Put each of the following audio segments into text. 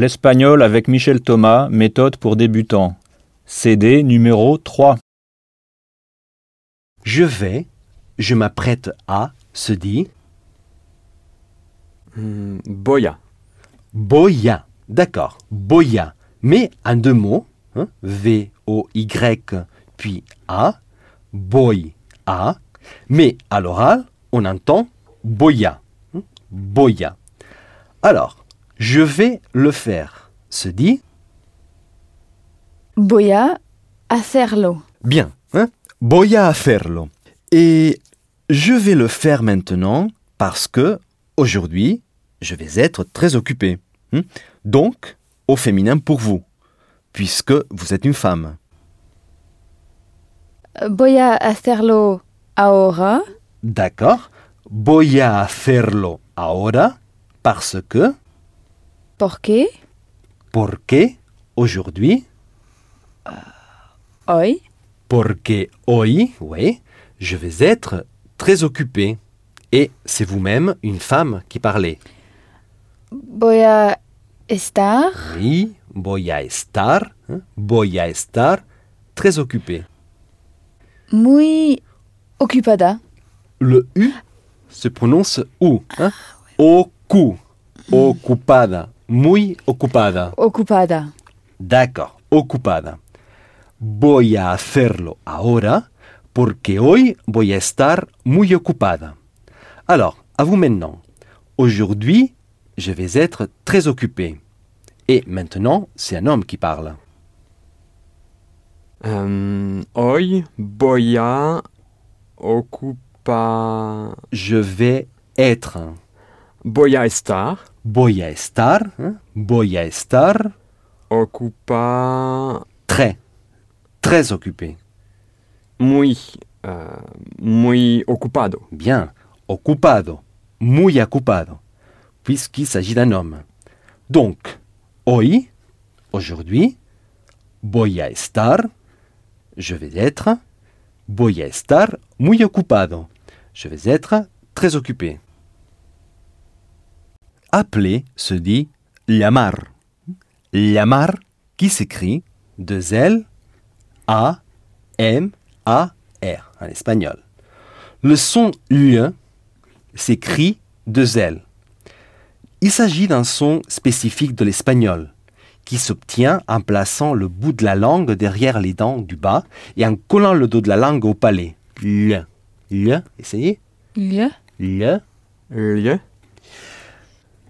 L'espagnol avec Michel Thomas, méthode pour débutants. CD numéro 3. Je vais, je m'apprête à, se dit Hmm, Boya. Boya. D'accord, Boya. Mais en deux mots, hein, V-O-Y, puis A, Boy, A. Mais à l'oral, on entend Boya. hein, Boya. Alors, je vais le faire, se dit Voy a hacerlo. Bien, hein? Voy a hacerlo. Et je vais le faire maintenant parce que aujourd'hui, je vais être très occupé. hein? Donc, au féminin pour vous, puisque vous êtes une femme. Voy a hacerlo ahora D'accord Voy a hacerlo ahora parce que, porque porque aujourd'hui, hoy porque hoy, oui, je vais être très occupé. Et c'est vous-même une femme qui parlez. voy a estar Oui, voy a estar, hein, voy a estar très occupé. muy ocupada. Le U se prononce U. Hein? Ocu, ocupada, muy ocupada. Ocupada. D'accord, ocupada. Voy a hacerlo ahora porque hoy voy a estar muy ocupada. Alors, à vous maintenant. Aujourd'hui, je vais être très occupé. Et maintenant, c'est un homme qui parle. Hmm, hoy voy a ocupar. Je vais être. Voy a estar. Voy a estar. Voy a estar Ocupar. très, très occupé. Muy. euh, muy ocupado. Bien, ocupado, muy ocupado, puisqu'il s'agit d'un homme. Donc, hoy, aujourd'hui, voy a estar, je vais être, voy a estar muy ocupado, je vais être très occupé. Appeler se dit llamar. Llamar qui s'écrit deux L, A, M, A, R en espagnol. Le son L s'écrit deux L. Il s'agit d'un son spécifique de l'espagnol qui s'obtient en plaçant le bout de la langue derrière les dents du bas et en collant le dos de la langue au palais. L. L. Essayez. Le L. Lieu.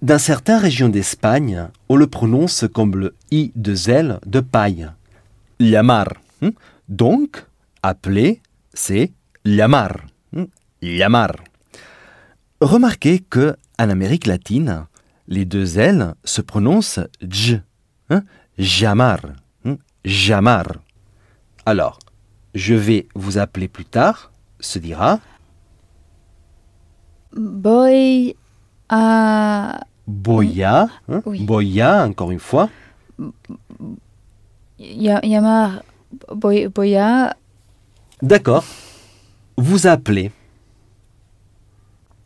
Dans certaines régions d'Espagne, on le prononce comme le i de L de paille. Llamar. Hmm? Donc, appeler, c'est llamar. Hmm? Llamar. Remarquez que en Amérique latine, les deux L se prononcent j. Hein? Llamar. Hmm? Llamar. Alors, je vais vous appeler plus tard, se dira voy a Boya. hein? Oui. Boya, encore une fois. ya- llamar voy, voy a D'accord. Vous appelez.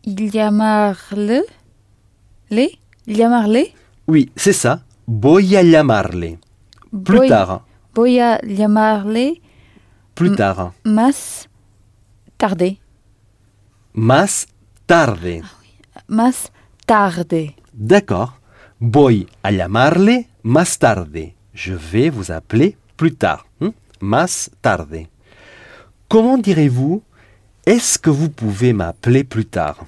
llamarle le? Oui, c'est ça. Voy a llamarle. Plus tard. voy a llamarle Plus tard. más tarde Más tarde. más tarde D'accord. Voy a llamarle más tarde. Je vais vous appeler plus tard. Hmm? Más tarde. Comment direz-vous Est-ce que vous pouvez m'appeler plus tard?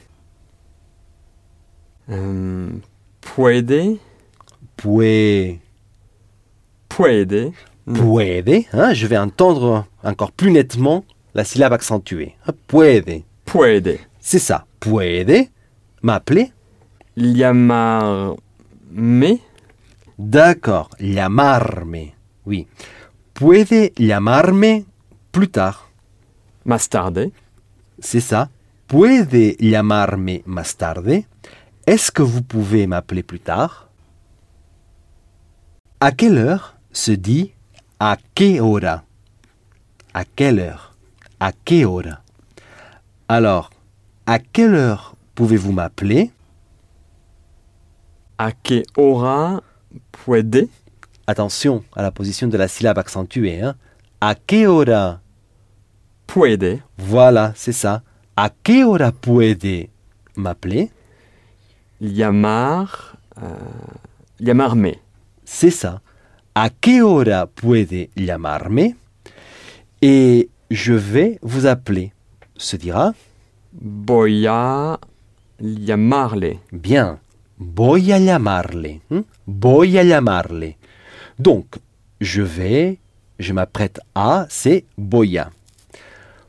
Hmm, puede. Pue- Puede. Puede. hein, Je vais entendre encore plus nettement la syllabe accentuée. hein, Puede. Puede. C'est ça. Puede m'appeler Llamarme? D'accord, llamarme. Oui. Puede llamarme plus tard. Más tarde. C'est ça. Puede llamarme más tarde. Est-ce que vous pouvez m'appeler plus tard? À quelle heure se dit à qué hora? À quelle heure? À qué hora? Alors, à quelle heure pouvez-vous m'appeler? A qué hora puede, Attention à la position de la syllabe accentuée. Hein. A qué hora puede, Voilà, c'est ça. A qué hora puede m'appeler llamar, euh, llamarme. C'est ça. A qué hora puede llamarme Et je vais vous appeler. Se dira Voy a llamarle. bien. Voy a llamarle. hein? Voy a. Donc, je vais, je m'apprête à, c'est voy a.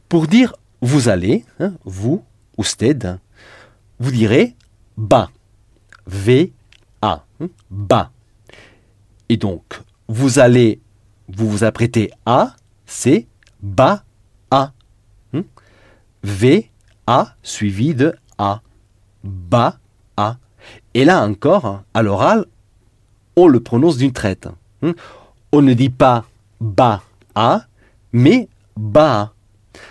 Pour dire vous allez, hein, vous, usted, vous direz ba. V A. hein, Ba. Et donc, vous allez, vous vous apprêtez à, c'est ba a. hein? V A suivi de A. Ba. Et là encore, à l'oral, on le prononce d'une traite. hein. On ne dit pas ba a, mais ba.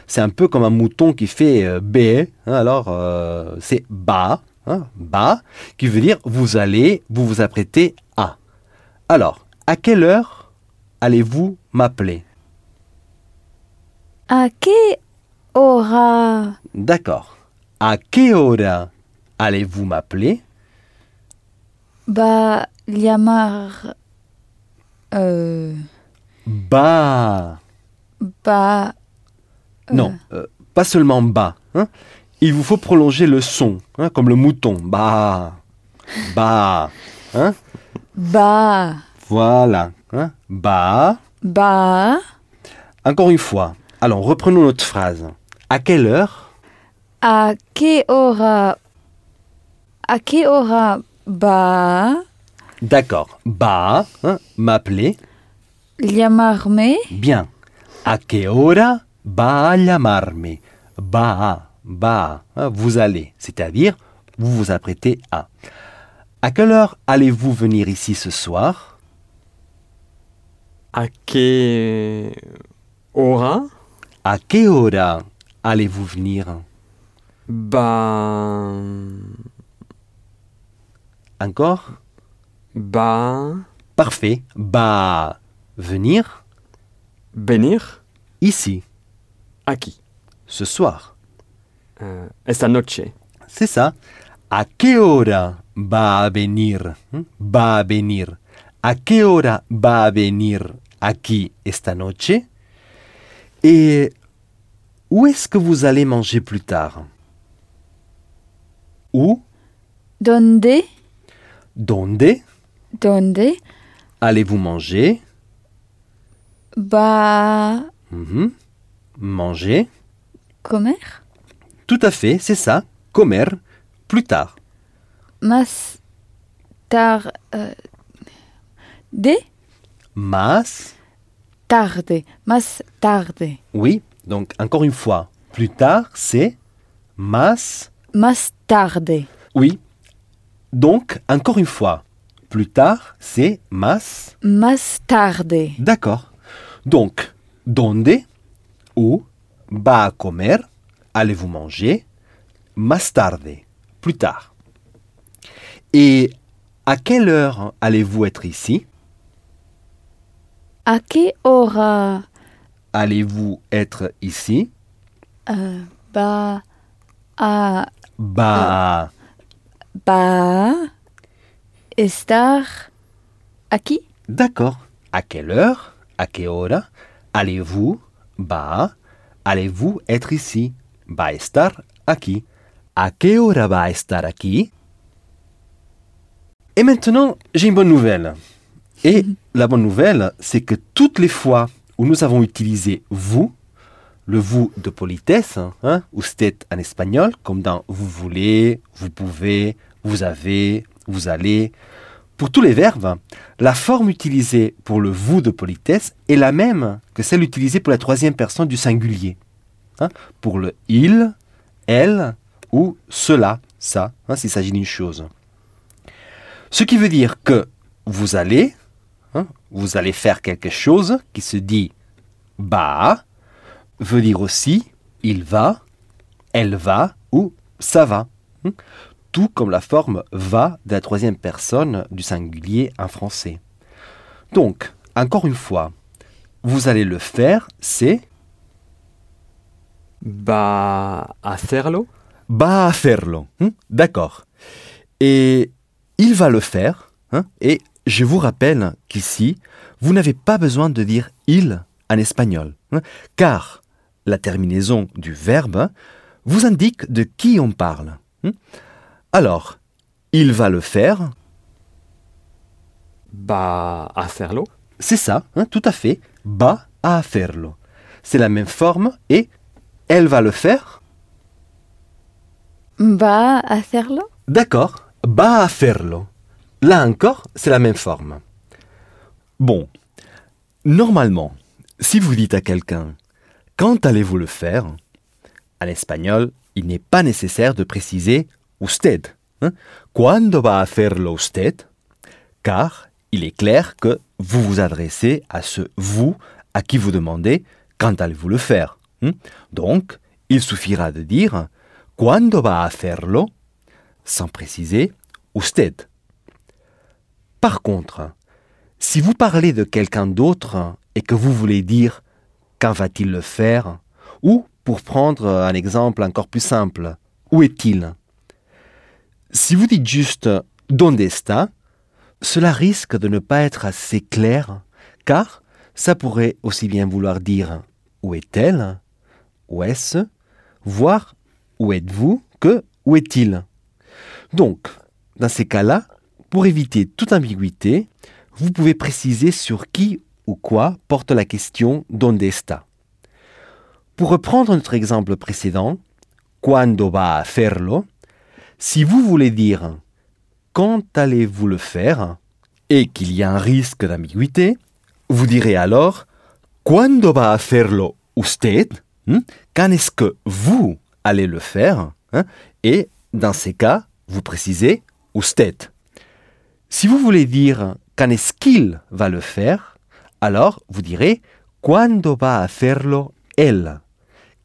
C'est un peu comme un mouton qui fait euh, bé. hein, alors, euh, c'est ba, hein, ba, qui veut dire vous allez, vous vous apprêtez à. Alors, à quelle heure allez-vous m'appeler? ¿A qué hora? D'accord. À quelle hora allez-vous m'appeler? Va llamar. Euh, Ba. va. Non, euh, pas seulement ba. hein. Il vous faut prolonger le son, hein, comme le mouton. Ba. Ba. Hein. Va. Voilà. hein. Ba. Va. Encore une fois. Alors, reprenons notre phrase. À quelle heure? ¿A qué hora? ¿A qué hora va D'accord. Ba. hein, M'appeler. llamarme? Bien. ¿A qué hora va a llamarme? Va. Va. hein, Vous allez. C'est-à-dire, vous vous apprêtez à. À quelle heure allez-vous venir ici ce soir? ¿A qué hora? À quelle hora allez-vous venir? Va, Encore va Parfait. Bah, venir venir ici, aquí ce soir. euh, esta noche? C'est ça. ¿A qué hora va a venir? ¿Mm? Va a venir. ¿A qué hora va a venir aquí esta noche? Et où est-ce que vous allez manger plus tard? Où? ¿Dónde? Donde ¿Dónde allez-vous manger? va Mhm. Manger. comer? Tout à fait, c'est ça. Comer plus tard. Más tarde. De? Mas. Tarde. Más tarde. Oui, donc encore une fois, plus tard, c'est mas. Más tarde. Oui. Donc, encore une fois, plus tard, c'est mas. Más tarde. D'accord. Donc, donde, où, va a comer, allez-vous manger, más tarde, plus tard. Et à quelle heure allez-vous être ici? ¿A qué hora Allez-vous être ici? Eh, va a Bah, va estar aquí? d'accord. À quelle heure? À quelle hora? Allez-vous? Va allez-vous être ici? Va estar aquí. À quelle hora va estar aquí? Et maintenant, j'ai une bonne nouvelle. Et la bonne nouvelle, c'est que toutes les fois où nous avons utilisé vous, le vous de politesse, hein, usted en espagnol, comme dans vous voulez, vous pouvez, vous avez, vous allez, pour tous les verbes, la forme utilisée pour le vous de politesse est la même que celle utilisée pour la troisième personne du singulier. hein, pour le il, elle ou cela, ça, hein, s'il s'agit d'une chose. Ce qui veut dire que vous allez, hein, vous allez faire quelque chose qui se dit bah, veut dire aussi il va, elle va ou ça va. Hein. tout comme la forme va de la troisième personne du singulier en français. Donc, encore une fois, vous allez le faire, c'est Va hacerlo? a hacerlo. Hmm, D'accord. Et il va le faire. hein, et je vous rappelle qu'ici, vous n'avez pas besoin de dire il en espagnol, hein, car la terminaison du verbe vous indique de qui on parle. Alors, il va le faire, Va hacerlo. c'est ça, hein, tout à fait. Va a hacerlo. C'est la même forme et elle va le faire. Va a hacerlo. D'accord, va a hacerlo. Là encore, c'est la même forme. Bon, normalement, si vous dites à quelqu'un quand allez-vous le faire, en espagnol, il n'est pas nécessaire de préciser usted. hein. Va a hacerlo usted? Car il est clair que vous vous adressez à ce vous à qui vous demandez quand allez-vous le faire. hein? Donc, il suffira de dire cuando va a hacerlo? sans préciser usted. Par contre, si vous parlez de quelqu'un d'autre et que vous voulez dire quand va-t-il le faire, ou pour prendre un exemple encore plus simple, où est-il? Si vous dites juste donde está, cela risque de ne pas être assez clair, car ça pourrait aussi bien vouloir dire où est-elle, où est-ce, voire où êtes-vous que où est-il. Donc, dans ces cas-là, pour éviter toute ambiguïté, vous pouvez préciser sur qui ou quoi porte la question donde está. Pour reprendre notre exemple précédent, cuando va a hacerlo, si vous voulez dire quand allez-vous le faire et qu'il y a un risque d'ambiguïté, vous direz alors cuando va a hacerlo usted? Hmm? Quand est-ce que vous allez le faire hein? Et dans ces cas, vous précisez usted. Si vous voulez dire quand est-ce qu'il va le faire, alors vous direz cuando va a hacerlo él?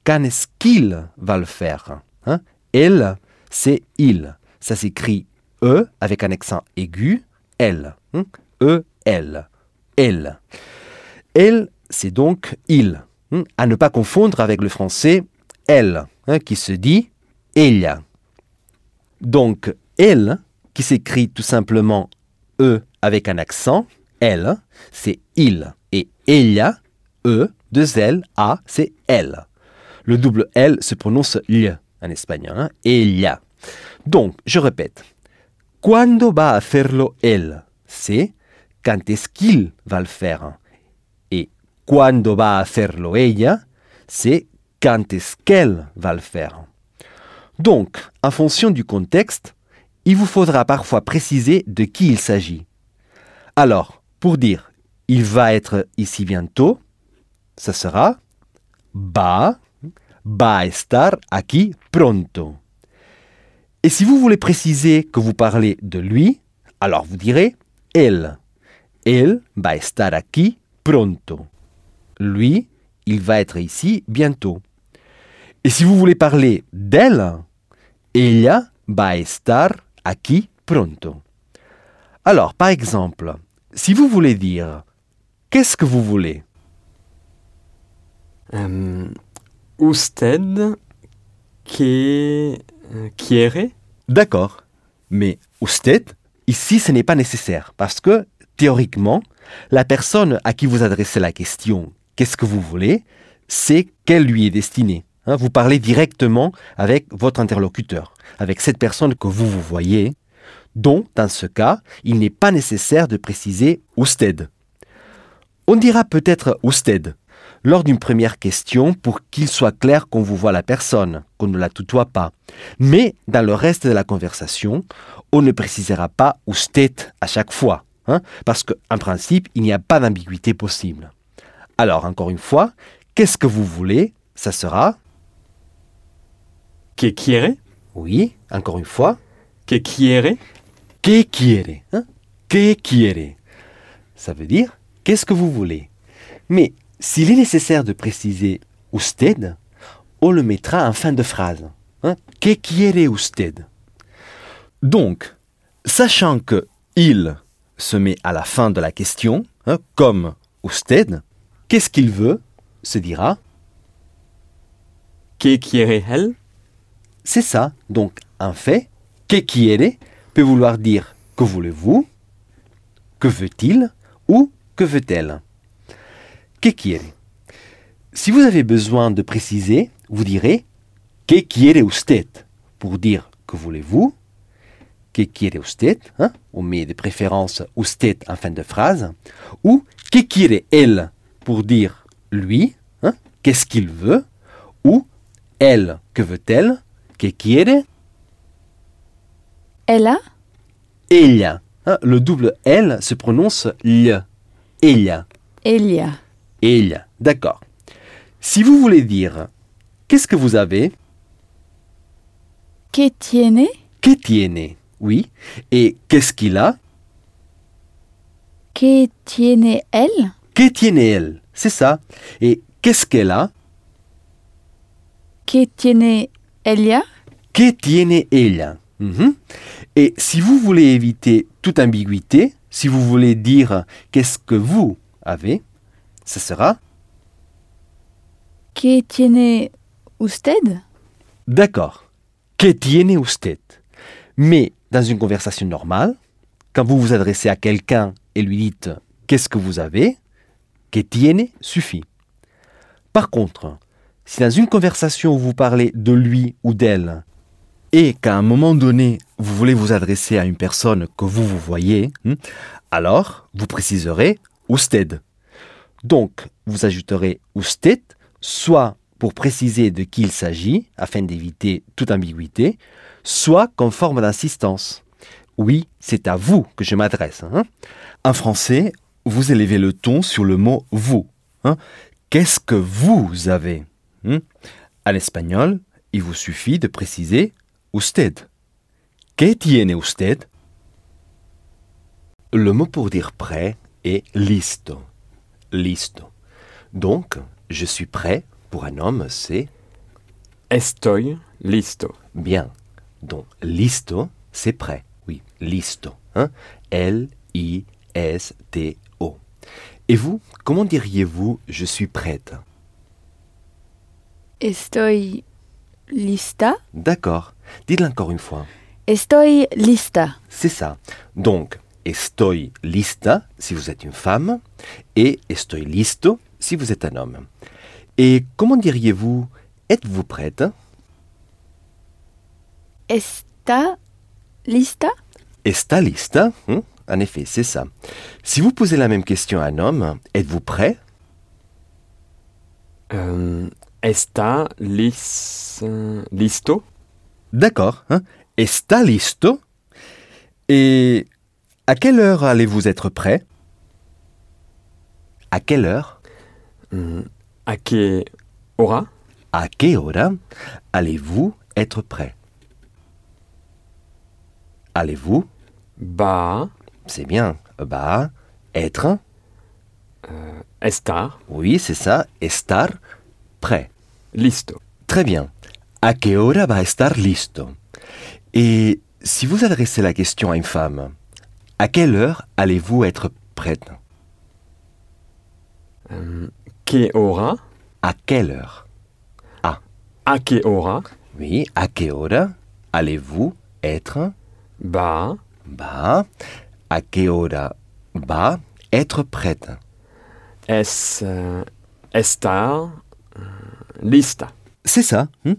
Quand est-ce qu'il va le faire hein? Elle, c'est il. Ça s'écrit E avec un accent aigu, elle. hein? E, elle. Elle. Elle, c'est donc il. hein, À ne pas confondre avec le français elle, hein, qui se dit ella. Donc, elle, qui s'écrit tout simplement E avec un accent, elle, c'est il. Et ella, E, deux L, A, c'est elle. Le double L se prononce L en espagnol. Hein? Ella. Donc, je répète. Cuando va a hacerlo él? C'est quand est-ce qu'il va le faire. Et cuando va a hacerlo ella? C'est quand est-ce qu'elle va le faire. Donc, en fonction du contexte, il vous faudra parfois préciser de qui il s'agit. Alors, pour dire il va être ici bientôt, ça sera va, va a estar aquí pronto. Et si vous voulez préciser que vous parlez de lui, alors vous direz él. Él va estar aquí pronto. Lui, il va être ici bientôt. Et si vous voulez parler d'elle, ella va estar aquí pronto. Alors, par exemple, si vous voulez dire qu'est-ce que vous voulez? Euh, usted que euh, quiere. D'accord. Mais usted, ici, ce n'est pas nécessaire parce que, théoriquement, la personne à qui vous adressez la question qu'est-ce que vous voulez, c'est qu'elle lui est destinée. Hein, vous parlez directement avec votre interlocuteur, avec cette personne que vous vous voyez, dont, dans ce cas, il n'est pas nécessaire de préciser usted. On dira peut-être usted lors d'une première question pour qu'il soit clair qu'on vous voit la personne, qu'on ne la tutoie pas. Mais dans le reste de la conversation, on ne précisera pas usted à chaque fois, hein, parce qu'en principe, il n'y a pas d'ambiguïté possible. Alors, encore une fois, qu'est-ce que vous voulez? Ça sera? Que quiere? oui, encore une fois, Que quiere? que quiere hein? Que quiere? Ça veut dire qu'est-ce que vous voulez? Mais s'il est nécessaire de préciser usted, on le mettra en fin de phrase. Hein? Que quiere usted? Donc, sachant que il se met à la fin de la question, hein, comme usted, qu'est-ce qu'il veut? se dira ¿Qué quiere él? C'est ça. Donc, un fait, que quiere, peut vouloir dire que voulez-vous, que veut-il ou que veut-elle? Que quiere. Si vous avez besoin de préciser, vous direz que quiere usted? Pour dire que voulez-vous, que quiere usted, hein, on met de préférence usted en fin de phrase, ou que quiere él pour dire lui, hein, qu'est-ce qu'il veut, ou elle, que veut-elle, que quiere? Ella, ella. hein, le double L se prononce l. Ella. Elia. Ella. D'accord. Si vous voulez dire qu'est-ce que vous avez, Que tiene? que tiene Oui. Et qu'est-ce qu'il a? Que tiene él? Que tiene elle C'est ça. Et qu'est-ce qu'elle a? Que tiene Elia? Que tiene ella Mhm. Et si vous voulez éviter toute ambiguïté, si vous voulez dire qu'est-ce que vous avez, ce sera Que tiene usted? D'accord. Que tiene usted Mais dans une conversation normale, quand vous vous adressez à quelqu'un et lui dites qu'est-ce que vous avez, que tiene suffit. Par contre, si dans une conversation où vous parlez de lui ou d'elle, et qu'à un moment donné, vous voulez vous adresser à une personne que vous vous voyez, hmm, alors vous préciserez usted. Donc, vous ajouterez usted, soit pour préciser de qui il s'agit, afin d'éviter toute ambiguïté, soit comme forme d'insistance. Oui, c'est à vous que je m'adresse. hein. En français, vous élevez le ton sur le mot vous. hein. Qu'est-ce que vous avez hein? En espagnol, il vous suffit de préciser usted. ¿Qué tiene usted Le mot pour dire prêt est listo. Listo. Donc, je suis prêt pour un homme, c'est Estoy listo. bien. Donc, listo, c'est prêt. Oui, listo. Hein? L-I-S-T-O. Et vous, comment diriez-vous je suis prête? Estoy lista? D'accord. Dites-le encore une fois. Estoy lista. C'est ça. Donc, estoy lista si vous êtes une femme et estoy listo si vous êtes un homme. Et comment diriez-vous êtes-vous prête? Está lista? Está lista hein? En effet, c'est ça. Si vous posez la même question à un homme, êtes-vous prêt? Euh, está lis, listo? D'accord. Hein? Está listo? Et à quelle heure allez-vous être prêt? À quelle heure? Mm, ¿A qué hora? À quelle hora allez-vous être prêt? Allez-vous? Va C'est bien. Bah, être. estar Oui, c'est ça. Estar prêt. listo. Très bien. ¿A qué hora va estar listo? Et si vous adressez la question à une femme, à quelle heure allez-vous être prête? Euh, ¿Qué hora? À quelle heure? ¿A qué hora? Oui, à quelle hora allez-vous être? Va bah, à quelle hora va être prête. Es euh, estar euh, lista. C'est ça. hein?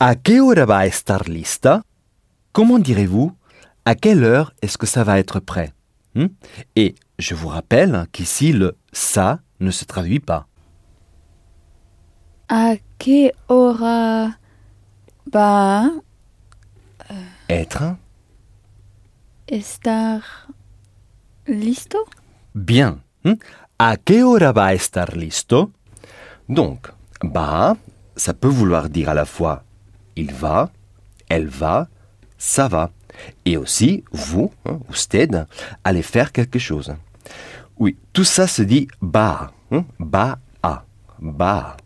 À quelle hora va estar lista? Comment direz-vous? À quelle heure est-ce que ça va être prêt hein Et je vous rappelle qu'ici le ça ne se traduit pas. ¿A qué hora va Être estar listo? bien. hein À quelle hora va a estar listo? Donc, va, ça peut vouloir dire à la fois il va, elle va, ça va. Et aussi, vous, hein, usted, allez faire quelque chose. Oui, tout ça se dit ba, hein, ba a, ba.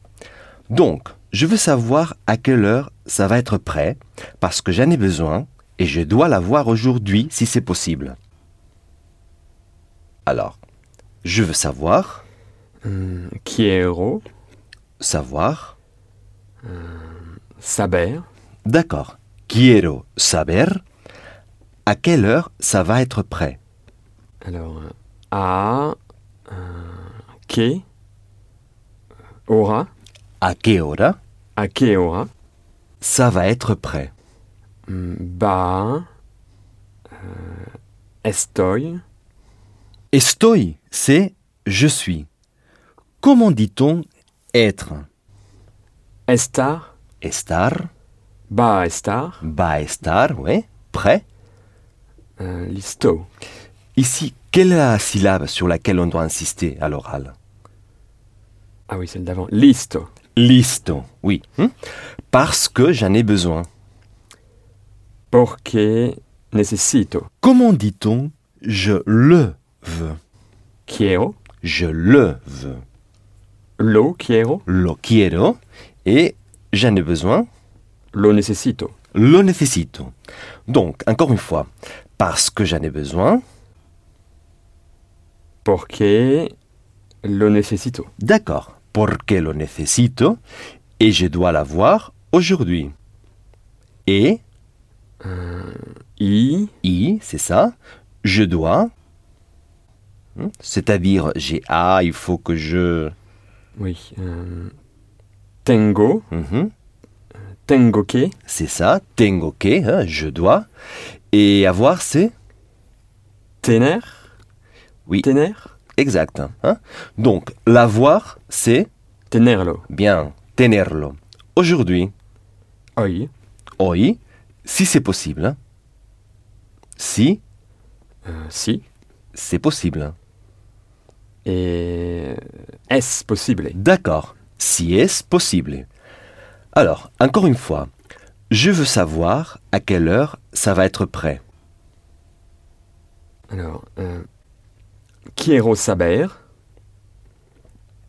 Donc, je veux savoir à quelle heure ça va être prêt, parce que j'en ai besoin, et je dois la voir aujourd'hui si c'est possible. Alors, je veux savoir, hum, quiero savoir, saber? D'accord. Quiero saber à quelle heure ça va être prêt? alors euh, a euh, que hora À quelle hora a que hora ça va être prêt. hum, ba euh, estoy Estoy, c'est je suis. Comment dit-on être estar Estar, ba estar va estar, ouais, prêt. Euh, listo. Ici, quelle est la syllabe sur laquelle on doit insister à l'oral? Ah oui celle d'avant. Listo. Listo, oui. Hmm Parce que j'en ai besoin. porque necesito. Comment dit-on je le veux quiero. Je le veux. lo quiero. Lo quiero. Et j'en ai besoin. lo necesito. Lo necesito. Donc, encore une fois, parce que j'en ai besoin. porque lo necesito D'accord. Porque lo necesito et je dois l'avoir aujourd'hui. Et, y i, c'est ça, je dois. Hmm, C'est-à-dire, j'ai A, il faut que je. oui euh, tengo Mhm, tengo que c'est ça, tengo que, hein, je dois. Et avoir, c'est tener Oui. tener exact. hein. Donc, l'avoir, c'est tenerlo bien, tenerlo. Aujourd'hui, hoy hoy, si c'est possible. hein. Si euh, si c'est possible. et es possible? D'accord, si est possible. Alors, encore une fois, je veux savoir à quelle heure ça va être prêt. alors euh, quiero saber?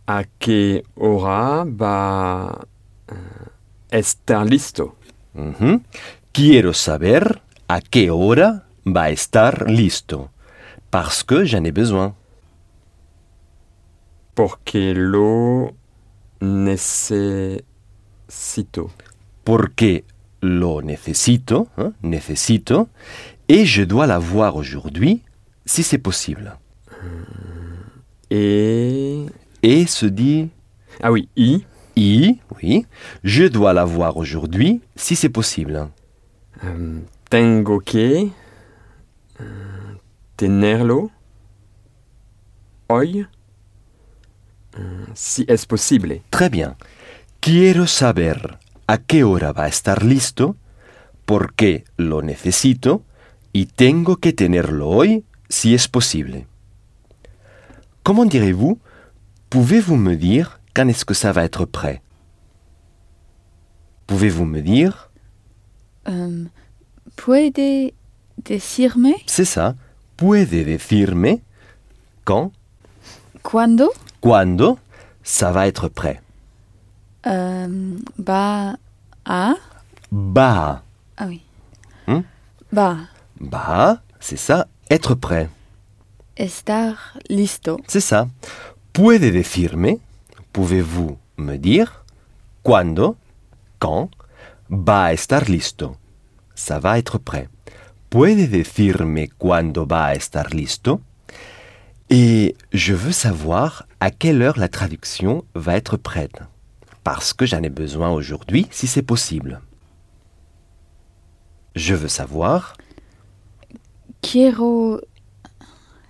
A que hora va euh, estar listo Mhm. Quiero saber? A qué hora va estar listo. Parce que j'en ai besoin. porque lo necesito Porque lo necesito, hein, necesito, et je dois la voir aujourd'hui si c'est possible. et Et se dit ah oui y i, oui, je dois la voir aujourd'hui si c'est possible. euh, tengo que euh, tenerlo hoy euh, si es posible Très bien. Quiero saber a qué hora va a estar listo, porque lo necesito y tengo que tenerlo hoy si es posible. Comment direz-vous Pouvez-vous me dire quand est-ce que ça va être prêt? Pouvez-vous me dire? Um, ¿Puede decirme? C'est ça. Puede decirme quand, cuándo? Cuando ça va être prêt um, va a... Va. Ah oui. Hmm? Va Va, c'est ça, être prêt. estar listo. C'est ça. Puede decirme, pouvez-vous me dire, cuando, quand, va a estar listo. Ça va être prêt. Puede decirme cuando va a estar listo. Et je veux savoir à quelle heure la traduction va être prête. Parce que j'en ai besoin aujourd'hui si c'est possible. Je veux savoir, Quiero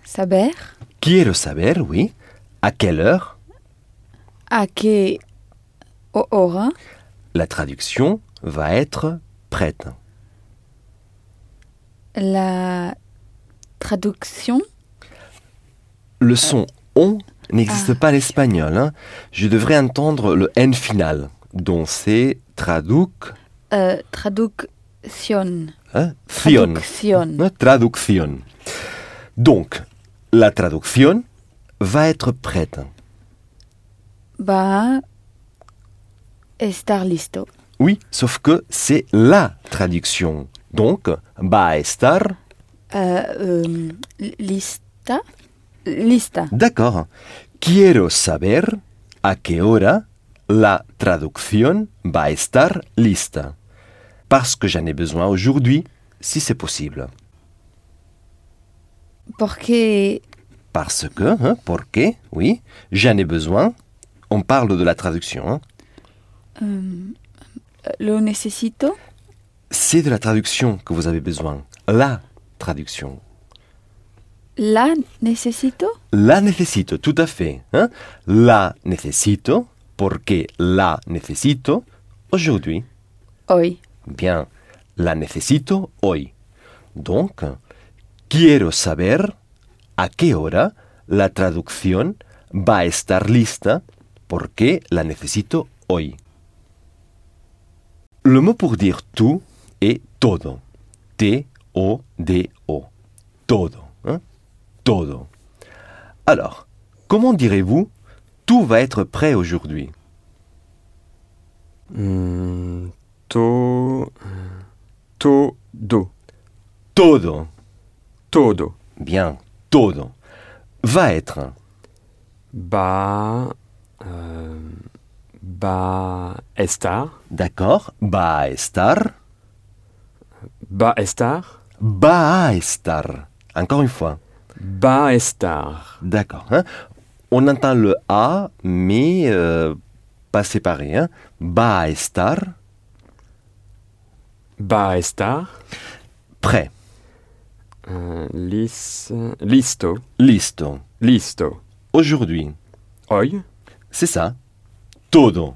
saber. Quiero saber, oui, à quelle heure? A qué hora? La traduction va être prête. la traduction? Le son on n'existe Ah. pas l'espagnol. hein. Je devrais entendre le n final, dont c'est traduc, euh, traduction. hein. Traduction. Hein, traducción. Donc, la traduction va être prête. Va estar listo. Oui, sauf que c'est la traduction Donc, va estar. Euh, euh, lista. Lista. D'accord. Quiero saber a qué hora la traducción va a estar lista. Parce que j'en ai besoin aujourd'hui, si c'est possible. Porque Parce que, hein, porque, oui, j'en ai besoin. On parle de la traduction. hein. lo necesito? C'est de la traduction que vous avez besoin. La traduction. La necesito. La necesito, tout à fait. hein. La necesito, porque la necesito aujourd'hui. Hoy. Bien, la necesito hoy. Donc, quiero saber a qué hora la traducción va a estar lista porque la necesito hoy. Le mot pour dire tout est todo. T-O-D-O. Todo. Todo. Alors, comment direz-vous tout va être prêt aujourd'hui? Hmm, to. Todo. Todo. Todo. Bien, todo. Va être. Va. euh, va estar. D'accord Va a estar. Va estar. Va a estar. Encore une fois. Va estar. D'accord. hein. On entend le A, mais euh, pas séparé. Hein. Va a estar. Va estar. Prêt. Euh, lis, listo. Listo. Listo. Aujourd'hui. Hoy. C'est ça. Todo.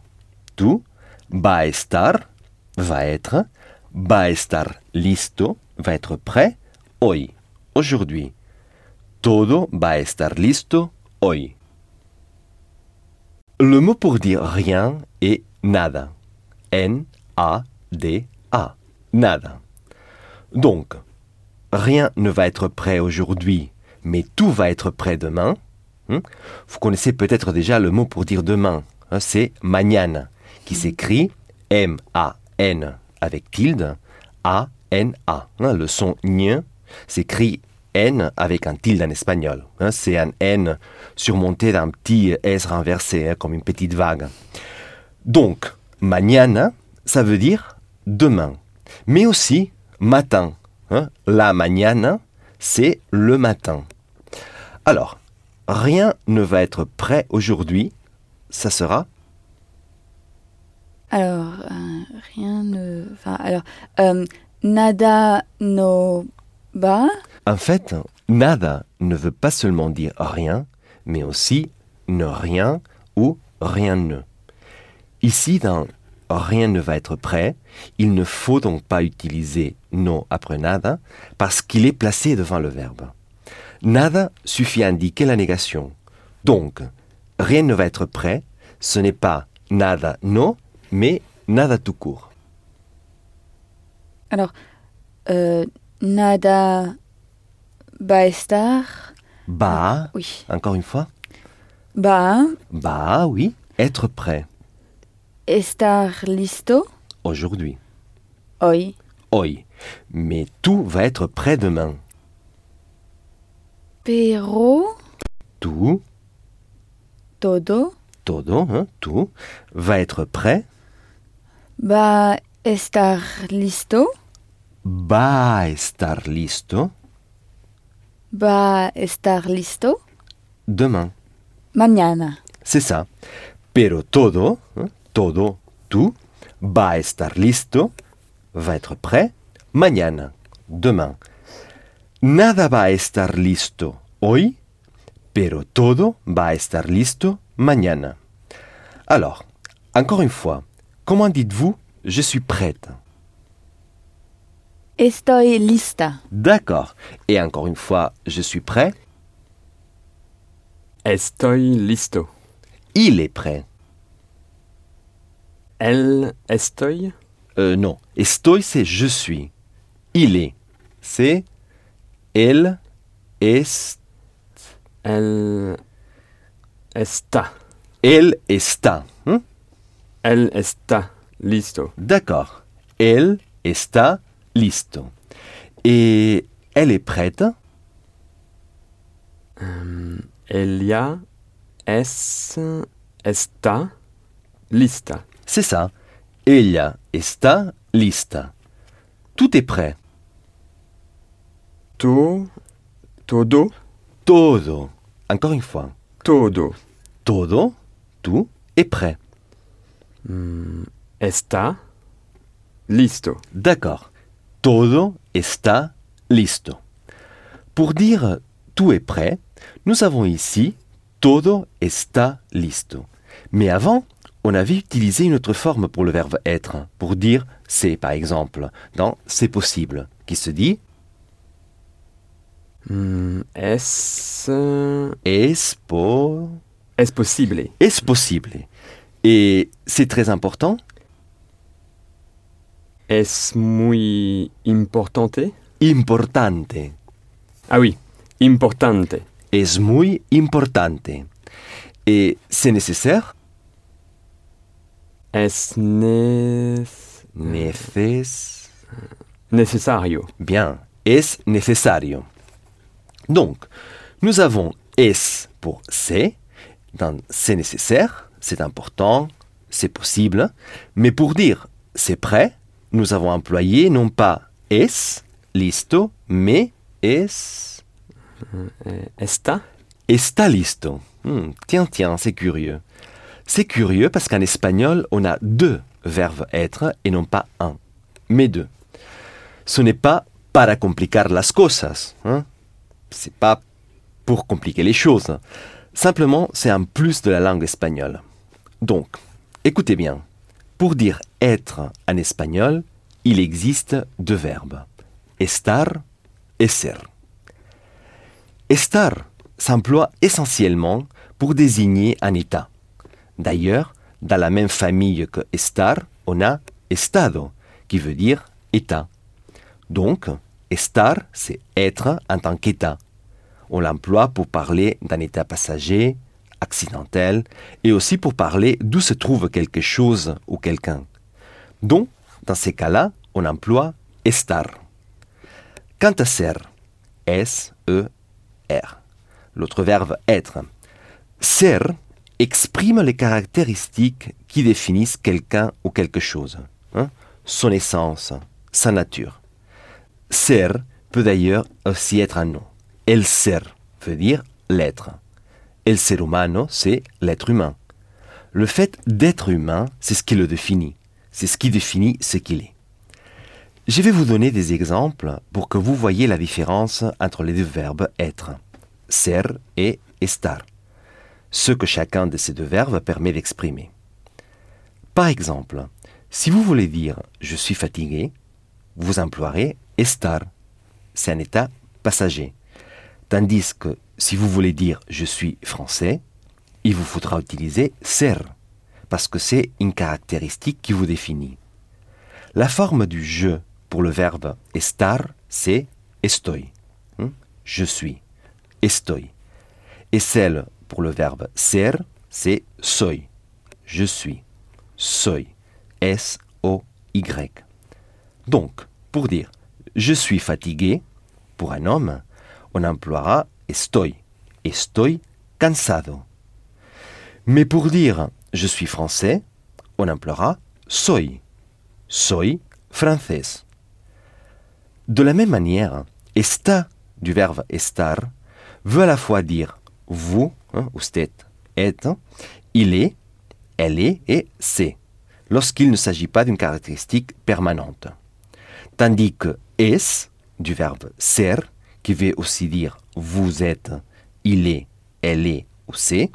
Tout. Va estar. Va être. Va a estar listo. Va être prêt. Hoy. Aujourd'hui. Todo va a estar listo hoy. Le mot pour dire rien est nada. N-A-D-A. Nada. Donc, rien ne va être prêt aujourd'hui, mais tout va être prêt demain. Hmm? Vous connaissez peut-être déjà le mot pour dire demain. hein, c'est mañana, qui s'écrit M-A-N avec tilde, A-N-A. hein, le son ñ s'écrit N avec un tilde en espagnol. hein, c'est un N surmonté d'un petit S renversé, hein, comme une petite vague. Donc, mañana, ça veut dire demain, mais aussi matin. hein. La mañana, c'est le matin. Alors, rien ne va être prêt aujourd'hui, ça sera Alors, euh, rien ne. Enfin, alors, euh, nada no va. En fait, nada ne veut pas seulement dire rien, mais aussi ne rien ou rien ne. Ici, dans rien ne va être prêt, il ne faut donc pas utiliser no après nada parce qu'il est placé devant le verbe. Nada suffit à indiquer la négation. Donc, rien ne va être prêt, ce n'est pas nada no, mais nada tout court. Alors, euh, nada va estar. Ba, Oui. encore une fois. Va Bah oui, être prêt estar listo aujourd'hui, hoy. hoy. Mais tout va être prêt demain. Pero Tout, todo todo, hein, tout va être prêt, va estar listo. va estar listo Va estar listo? Demain. mañana. C'est ça. Pero todo, hein, todo, tout va estar listo, va être prêt mañana, demain. Nada va a estar listo hoy, pero todo va a estar listo mañana. Alors, encore une fois, comment dites-vous je suis prête? Estoy lista. D'accord. Et encore une fois, je suis prêt, Estoy listo. il est prêt. El estoy? Euh, non. Estoy, c'est je suis. Il est. C'est elle est. El está. Elle está. hein? El está listo. D'accord. Elle está listo. Et elle est prête Euh, ella es, está lista. C'est ça. Ella está lista. Tout est prêt. To, todo, Todo. Encore une fois. todo. Todo, tout est prêt. Está listo. D'accord. Todo está listo. Pour dire tout est prêt, nous avons ici todo está listo. Mais avant, on avait utilisé une autre forme pour le verbe être, pour dire c'est par exemple, dans c'est possible, qui se dit Mm, es, es, po- es posible. es possible? Et c'est très important, Es muy importante? importante. Ah oui, importante. Es muy importante. Et c'est nécessaire, Es nes- neces, necesario. Bien, es necesario. Donc, nous avons es pour c'est, dans c'est nécessaire, c'est important, c'est possible, mais pour dire c'est prêt, nous avons employé non pas es, listo, mais es, Eh, Está está listo. Hmm, tiens, tiens, c'est curieux. C'est curieux parce qu'en espagnol, on a deux verbes être et non pas un, mais deux. Ce n'est pas para complicar las cosas. Hein? C'est pas pour compliquer les choses. Simplement, c'est un plus de la langue espagnole. Donc, écoutez bien. Pour dire être en espagnol, il existe deux verbes. Estar et ser. Estar s'emploie essentiellement pour désigner un état. D'ailleurs, dans la même famille que estar, on a estado, qui veut dire état. Donc, estar, c'est être en tant qu'état. On l'emploie pour parler d'un état passager, accidentel, et aussi pour parler d'où se trouve quelque chose ou quelqu'un. Donc, dans ces cas-là, on emploie estar. Quant à ser, S-E-R, l'autre verbe être, ser exprime les caractéristiques qui définissent quelqu'un ou quelque chose, hein, son essence, sa nature. Ser peut d'ailleurs aussi être un nom. El ser veut dire l'être. El ser humano, c'est l'être humain. Le fait d'être humain, c'est ce qui le définit. C'est ce qui définit ce qu'il est. Je vais vous donner des exemples pour que vous voyez la différence entre les deux verbes être, ser et estar, ce que chacun de ces deux verbes permet d'exprimer. Par exemple, si vous voulez dire je suis fatigué, vous emploierez estar, c'est un état passager. Tandis que si vous voulez dire je suis français, il vous faudra utiliser ser, parce que c'est une caractéristique qui vous définit. La forme du je pour le verbe estar, c'est estoy. Hmm? Je suis. Estoy. Et celle pour le verbe ser, c'est soy. Je suis. Soy. S-O-Y. Donc, pour dire je suis fatigué, pour un homme, on emploiera estoy. Estoy cansado. Mais pour dire je suis français, on emploiera soy. Soy français. De la même manière, está du verbe estar veut à la fois dire vous, hein, usted, êtes, il est, elle est et c'est, lorsqu'il ne s'agit pas d'une caractéristique permanente. Tandis que es du verbe ser, qui veut aussi dire vous êtes, il est, elle est ou c'est,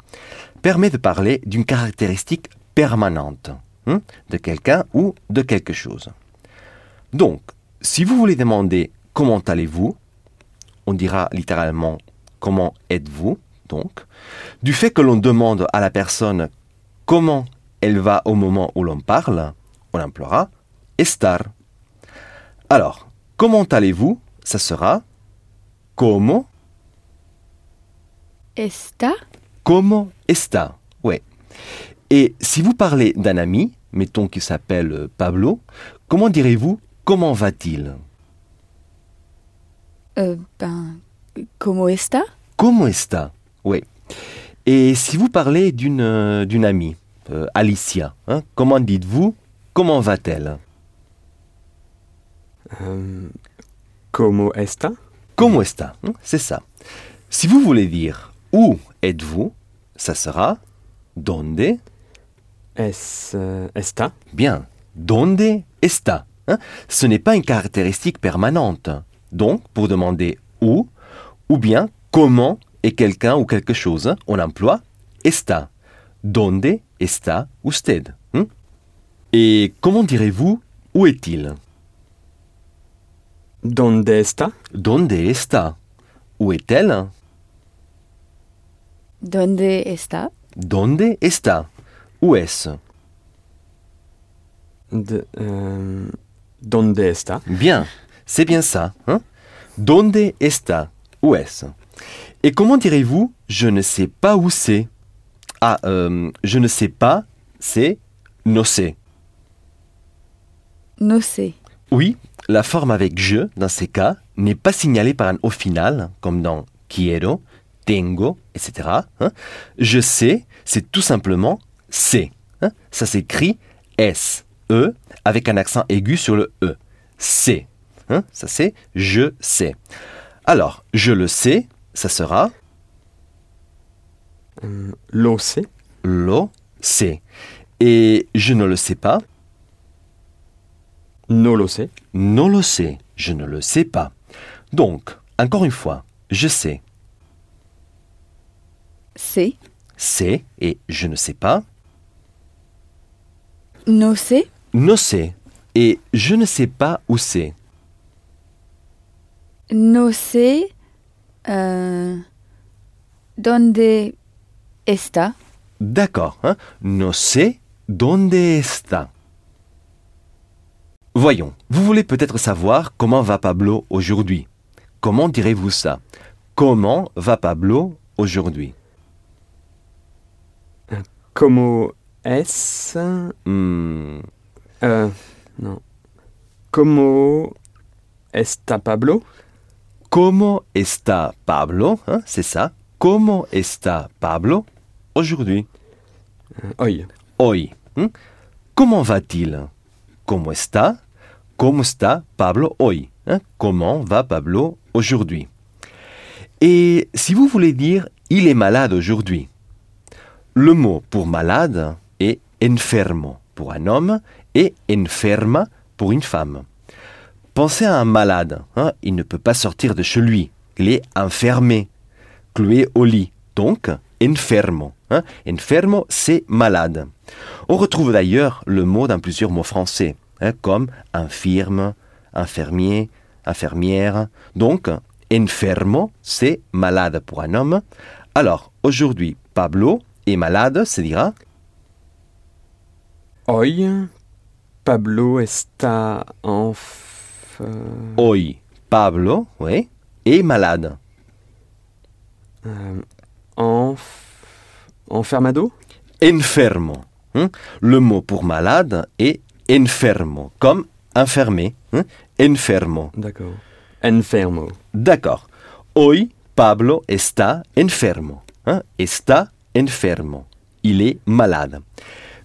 permet de parler d'une caractéristique permanente hein, de quelqu'un ou de quelque chose. Donc, si vous voulez demander comment allez-vous, on dira littéralement comment êtes-vous, donc, du fait que l'on demande à la personne comment elle va au moment où l'on parle, on emploiera estar. Alors, comment allez-vous Ça sera como, Está como está. Ouais. Et si vous parlez d'un ami, mettons qu'il s'appelle Pablo, comment direz-vous comment va-t-il? Euh, ben, como está Como está Oui. Et si vous parlez d'une euh, d'une amie, euh, Alicia, hein, comment dites-vous Comment va-t-elle? Euh, como está Como está hein, C'est ça. Si vous voulez dire où êtes-vous, ça sera donde Es, euh, está Bien. Donde está hein? Ce n'est pas une caractéristique permanente. Donc, pour demander où, ou bien comment est quelqu'un ou quelque chose, hein, on emploie está. Donde está usted hein? Et comment direz-vous où est-il? Donde está Donde está Où est-elle? Donde está? Donde está? Où est-ce De, euh, Donde está? Bien, c'est bien ça. Hein? Donde está? Où est-ce Et comment direz-vous je ne sais pas où c'est? Ah, euh, je ne sais pas, c'est no sé. No sé. Oui, la forme avec je, dans ces cas, n'est pas signalée par un au final, comme dans quiero, tengo, etc. hein. Je sais, c'est tout simplement c'est. hein. Ça s'écrit S, E, avec un accent aigu sur le E. C'est. hein. Ça c'est je sais. Alors, je le sais, ça sera Euh, Lo sé lo sé. Et je ne le sais pas, No lo sé non le sais, je ne le sais pas. Donc, encore une fois, je sais, C'est? c'est et je ne sais pas, No sé. no sé et je ne sais pas où c'est. No sé. euh, donde está D'accord, hein? no sé donde está. Voyons, vous voulez peut-être savoir comment va Pablo aujourd'hui. Comment direz-vous ça? Comment va Pablo aujourd'hui? Como es Hmm, euh, Non. Como está Pablo? Comment está Pablo hein, C'est ça. Comment está Pablo aujourd'hui Euh, Hoy. Hoy. hein. Comment va-t-il? Comment está? Comment está Pablo hoy hein? Comment va Pablo aujourd'hui? Et si vous voulez dire il est malade aujourd'hui, le mot pour malade est enfermo pour un homme et enferma pour une femme. Pensez à un malade. hein, il ne peut pas sortir de chez lui. Il est enfermé, cloué au lit. Donc, enfermo. hein. Enfermo, c'est malade. On retrouve d'ailleurs le mot dans plusieurs mots français, hein, comme infirme, infirmier, infirmière. Donc, enfermo, c'est malade pour un homme. Alors, aujourd'hui, Pablo est malade, se dira Hoy Pablo está enf... euh, hoy. Pablo, oui, est malade. euh, enf... Enfermado? Enfermo. hein? Le mot pour malade est enfermo, comme enfermé. hein? Enfermo. D'accord. Enfermo. D'accord. Hoy Pablo está enfermo. hein? Está enfermo. Il est malade.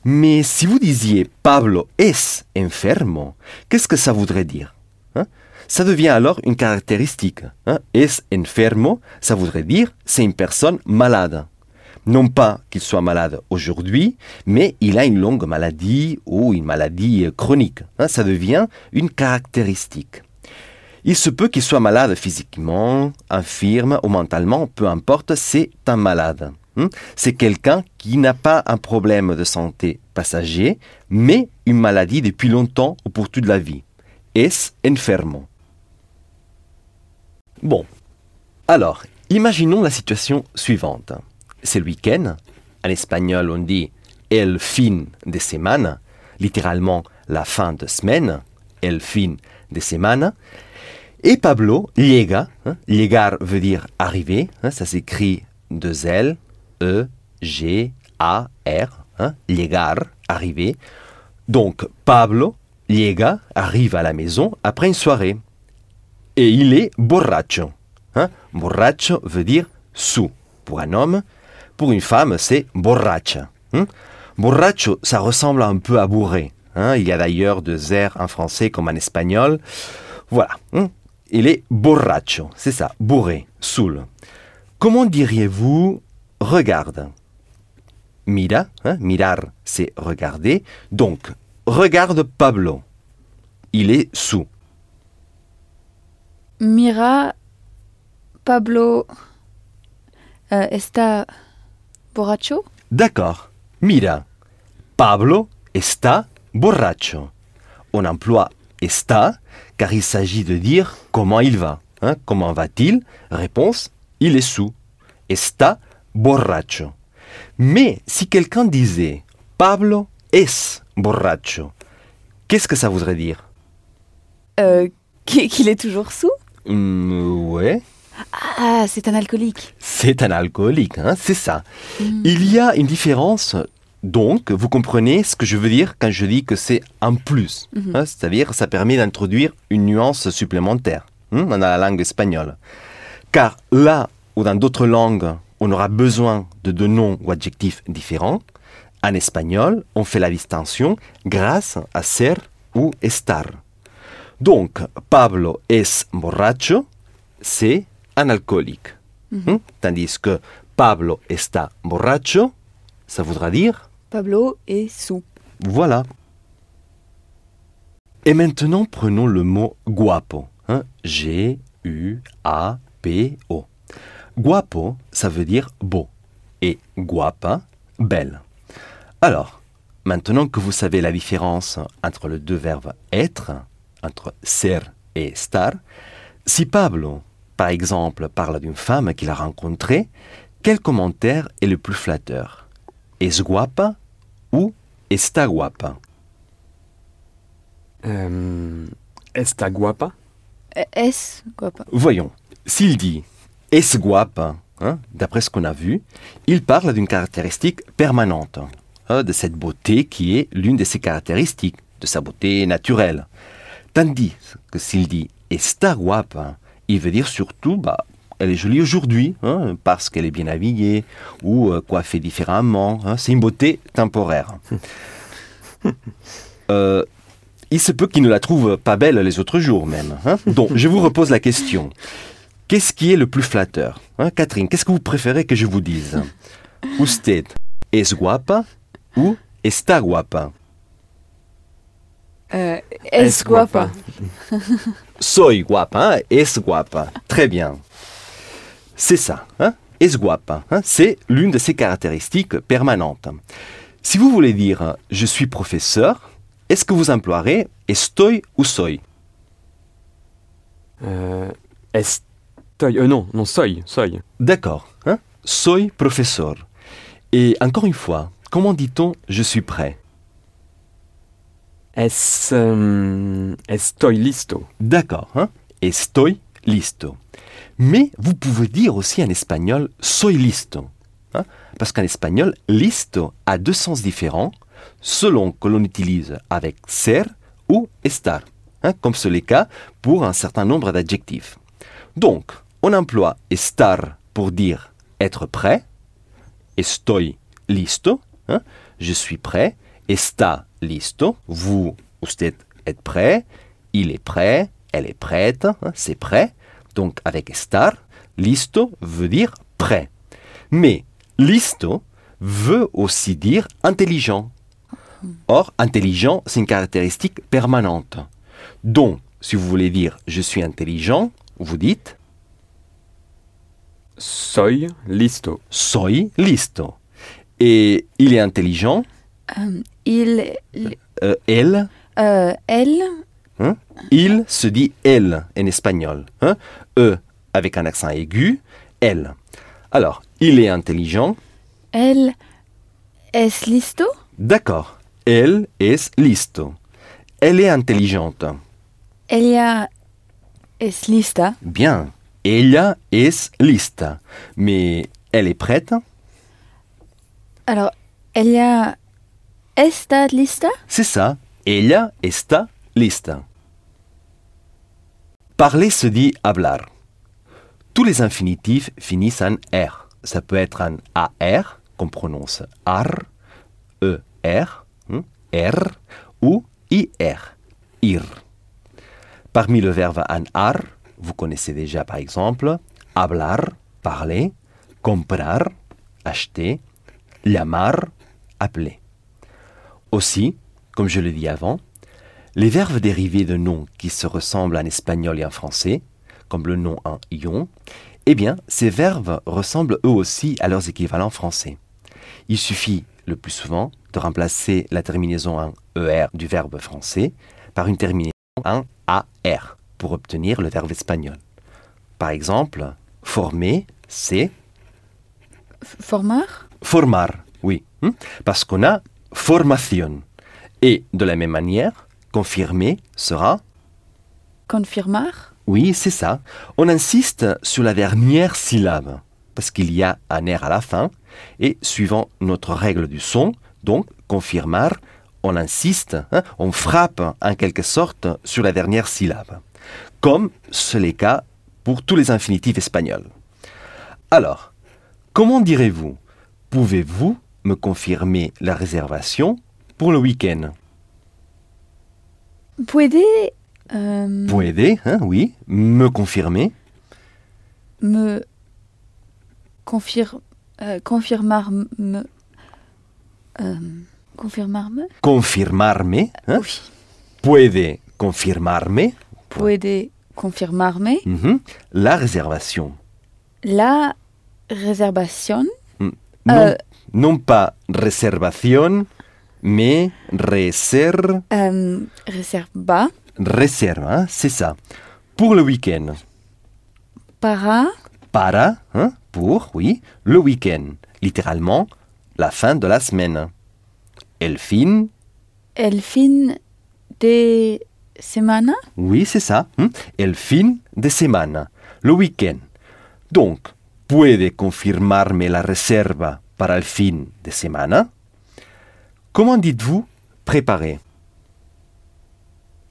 Mais si vous disiez Pablo es enfermo, qu'est-ce que ça voudrait dire hein? Ça devient alors une caractéristique. hein? Es enfermo, ça voudrait dire c'est une personne malade. Non pas qu'il soit malade aujourd'hui, mais il a une longue maladie ou une maladie euh, chronique. hein? Ça devient une caractéristique. Il se peut qu'il soit malade physiquement, infirme ou mentalement, peu importe, c'est un malade. Hein. C'est quelqu'un qui n'a pas un problème de santé passager, mais une maladie depuis longtemps ou pour toute la vie. Es enfermo. Bon. Alors, imaginons la situation suivante. C'est le week-end. En espagnol, on dit el fin de semana, littéralement la fin de semaine, el fin de semana. Et Pablo llega, hein, llegar veut dire arriver, hein, ça s'écrit deux L, E, G, A, R, hein, llegar, arriver. Donc Pablo llega, arrive à la maison après une soirée. Et il est borracho. Hein? Borracho veut dire sous pour un homme. Pour une femme, c'est borracha. Hein? Borracho, ça ressemble un peu à bourré. Hein? Il y a d'ailleurs deux airs en français comme en espagnol. Voilà. hein. Il est borracho. C'est ça, bourré, saoul. Comment diriez-vous regarde Mira, hein, mirar, c'est regarder. Donc, regarde Pablo. Il est sous. Mira, Pablo, euh, está borracho? D'accord. Mira. Pablo está borracho. On emploie está car il s'agit de dire comment il va. hein. comment va-t-il? Réponse il est sous. Está borracho. Mais si quelqu'un disait Pablo es borracho, qu'est-ce que ça voudrait dire? Euh, qui- qu'il est toujours sous? Hmm, Ouais. Ah, c'est un alcoolique. C'est un alcoolique, hein, c'est ça. Il y a une différence, donc, vous comprenez ce que je veux dire quand je dis que c'est un plus. hein, C'est-à-dire, ça permet d'introduire une nuance supplémentaire hein, dans la langue espagnole. Car là ou dans d'autres langues, on aura besoin de deux noms ou adjectifs différents. En espagnol, on fait la distinction grâce à ser ou estar. Donc, Pablo es borracho, c'est un alcoolique. Hmm? Tandis que Pablo está borracho, ça voudra dire Pablo est sous. voilà. Et maintenant, prenons le mot guapo. hein, G-U-A-P-O. Guapo, ça veut dire beau. Et guapa, belle. Alors, maintenant que vous savez la différence entre les deux verbes être, entre ser et estar, si Pablo, par exemple, parle d'une femme qu'il a rencontrée, quel commentaire est le plus flatteur? Es guapa ou está guapa? Euh, está guapa? Euh, Est guapa? Voyons, s'il dit es guapa, hein, d'après ce qu'on a vu, il parle d'une caractéristique permanente, hein, de cette beauté qui est l'une de ses caractéristiques, de sa beauté naturelle. Tandis que s'il dit está guapa, il veut dire surtout, bah, elle est jolie aujourd'hui, hein, parce qu'elle est bien habillée, ou euh, coiffée différemment. hein, c'est une beauté temporaire. Euh, il se peut qu'il ne la trouve pas belle les autres jours même. hein. Donc, je vous repose la question. Qu'est-ce qui est le plus flatteur? Hein, Catherine, qu'est-ce que vous préférez que je vous dise? Usted es guapa ou está guapa Euh, es guapa. Soy guapa, hein, es guapa. Très bien. C'est ça, hein, es guapa. hein, c'est l'une de ses caractéristiques permanentes. Si vous voulez dire je suis professeur, est-ce que vous emploierez estoy ou soy? Euh, Euh, non, non, soy, soy. D'accord, hein, soy professeur. Et encore une fois, comment dit-on je suis prêt Es. euh, estoy listo. D'accord, hein, estoy listo. Mais vous pouvez dire aussi en espagnol soy listo. hein, parce qu'en espagnol, listo a deux sens différents selon que l'on utilise avec ser ou estar, hein, comme c'est le cas pour un certain nombre d'adjectifs. Donc, on emploie estar pour dire être prêt, estoy listo, hein, je suis prêt, está listo, vous, usted êtes prêt, il est prêt, elle est prête, hein, c'est prêt. Donc avec estar, listo veut dire prêt. Mais listo veut aussi dire intelligent. Or, intelligent, c'est une caractéristique permanente. Donc, si vous voulez dire je suis intelligent, vous dites Soy listo. soy listo. Et il est intelligent, Euh, il, euh, elle, euh, elle, Hein? Il se dit elle en espagnol. Hein? E avec un accent aigu, elle. Alors, il est intelligent? elle es listo? D'accord. Elle es listo. Elle est intelligente. Ella es lista. Bien. Ella es lista. Mais elle est prête? Alors, ella está lista? C'est ça. Ella está lista. Parler se dit hablar. Tous les infinitifs finissent en R. Ça peut être un AR, qu'on prononce AR, ER, R, ou IR, IR. Parmi le verbe en AR, vous connaissez déjà par exemple hablar, parler, comprar, acheter, llamar, appeler. Aussi, comme je le dis avant, les verbes dérivés de noms qui se ressemblent en espagnol et en français, comme le nom en ion, eh bien, ces verbes ressemblent eux aussi à leurs équivalents français. Il suffit le plus souvent de remplacer la terminaison en ER du verbe français par une terminaison en AR pour obtenir le verbe espagnol. Par exemple, former, c'est Formar? formar, oui, hmm, parce qu'on a formation. Et de la même manière, confirmer sera Confirmar? Oui, c'est ça. On insiste sur la dernière syllabe, parce qu'il y a un R à la fin, et suivant notre règle du son, donc confirmar, on insiste, hein, on frappe en quelque sorte sur la dernière syllabe, comme c'est le cas pour tous les infinitifs espagnols. Alors, comment direz-vous Pouvez-vous me confirmer la réservation pour le week-end? Puede euh, Puede, hein, oui, me confirmer. me confir, euh, confirmar me euh, confirmar me Confirmarme, hein, Oui. puede confirmarme Puede confirmarme mhm, la réservation. la réservation Non, Euh. non pas réservation, mais réserve, euh, réserve, hein, c'est ça. Pour le week-end. para Para, hein, pour, oui, le week-end. Littéralement, la fin de la semaine. El fin, el fin de semana? Oui, c'est ça. hein, El fin de semana. Le week-end. Donc, puede confirmarme la reserva para el fin de semana? Comment dites-vous préparer?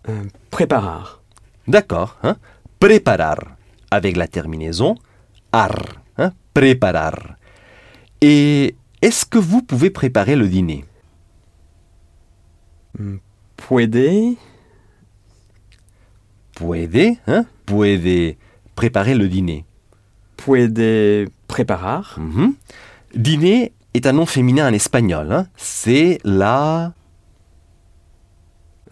Euh, préparar. D'accord. hein, Préparar. Avec la terminaison ar. hein, préparar. Et est-ce que vous pouvez préparer le dîner? Puede. Puede, hein, puede préparer le dîner. Puede preparar. Mhm. Dîner est un nom féminin en espagnol. hein. C'est la...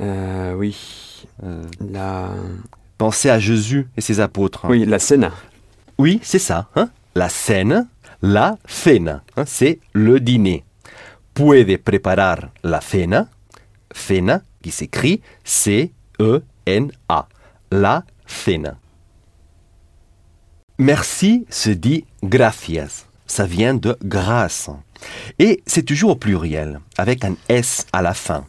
Euh, oui. euh, La. pensez à Jésus et ses apôtres. Oui, la cena. Oui, c'est ça. hein. La scène, la cena. hein, C'est le dîner. Puede preparar la cena. Cena, qui s'écrit C-E-N-A. La cena. Merci se dit gracias. Ça vient de grâce. Et c'est toujours au pluriel, avec un S à la fin.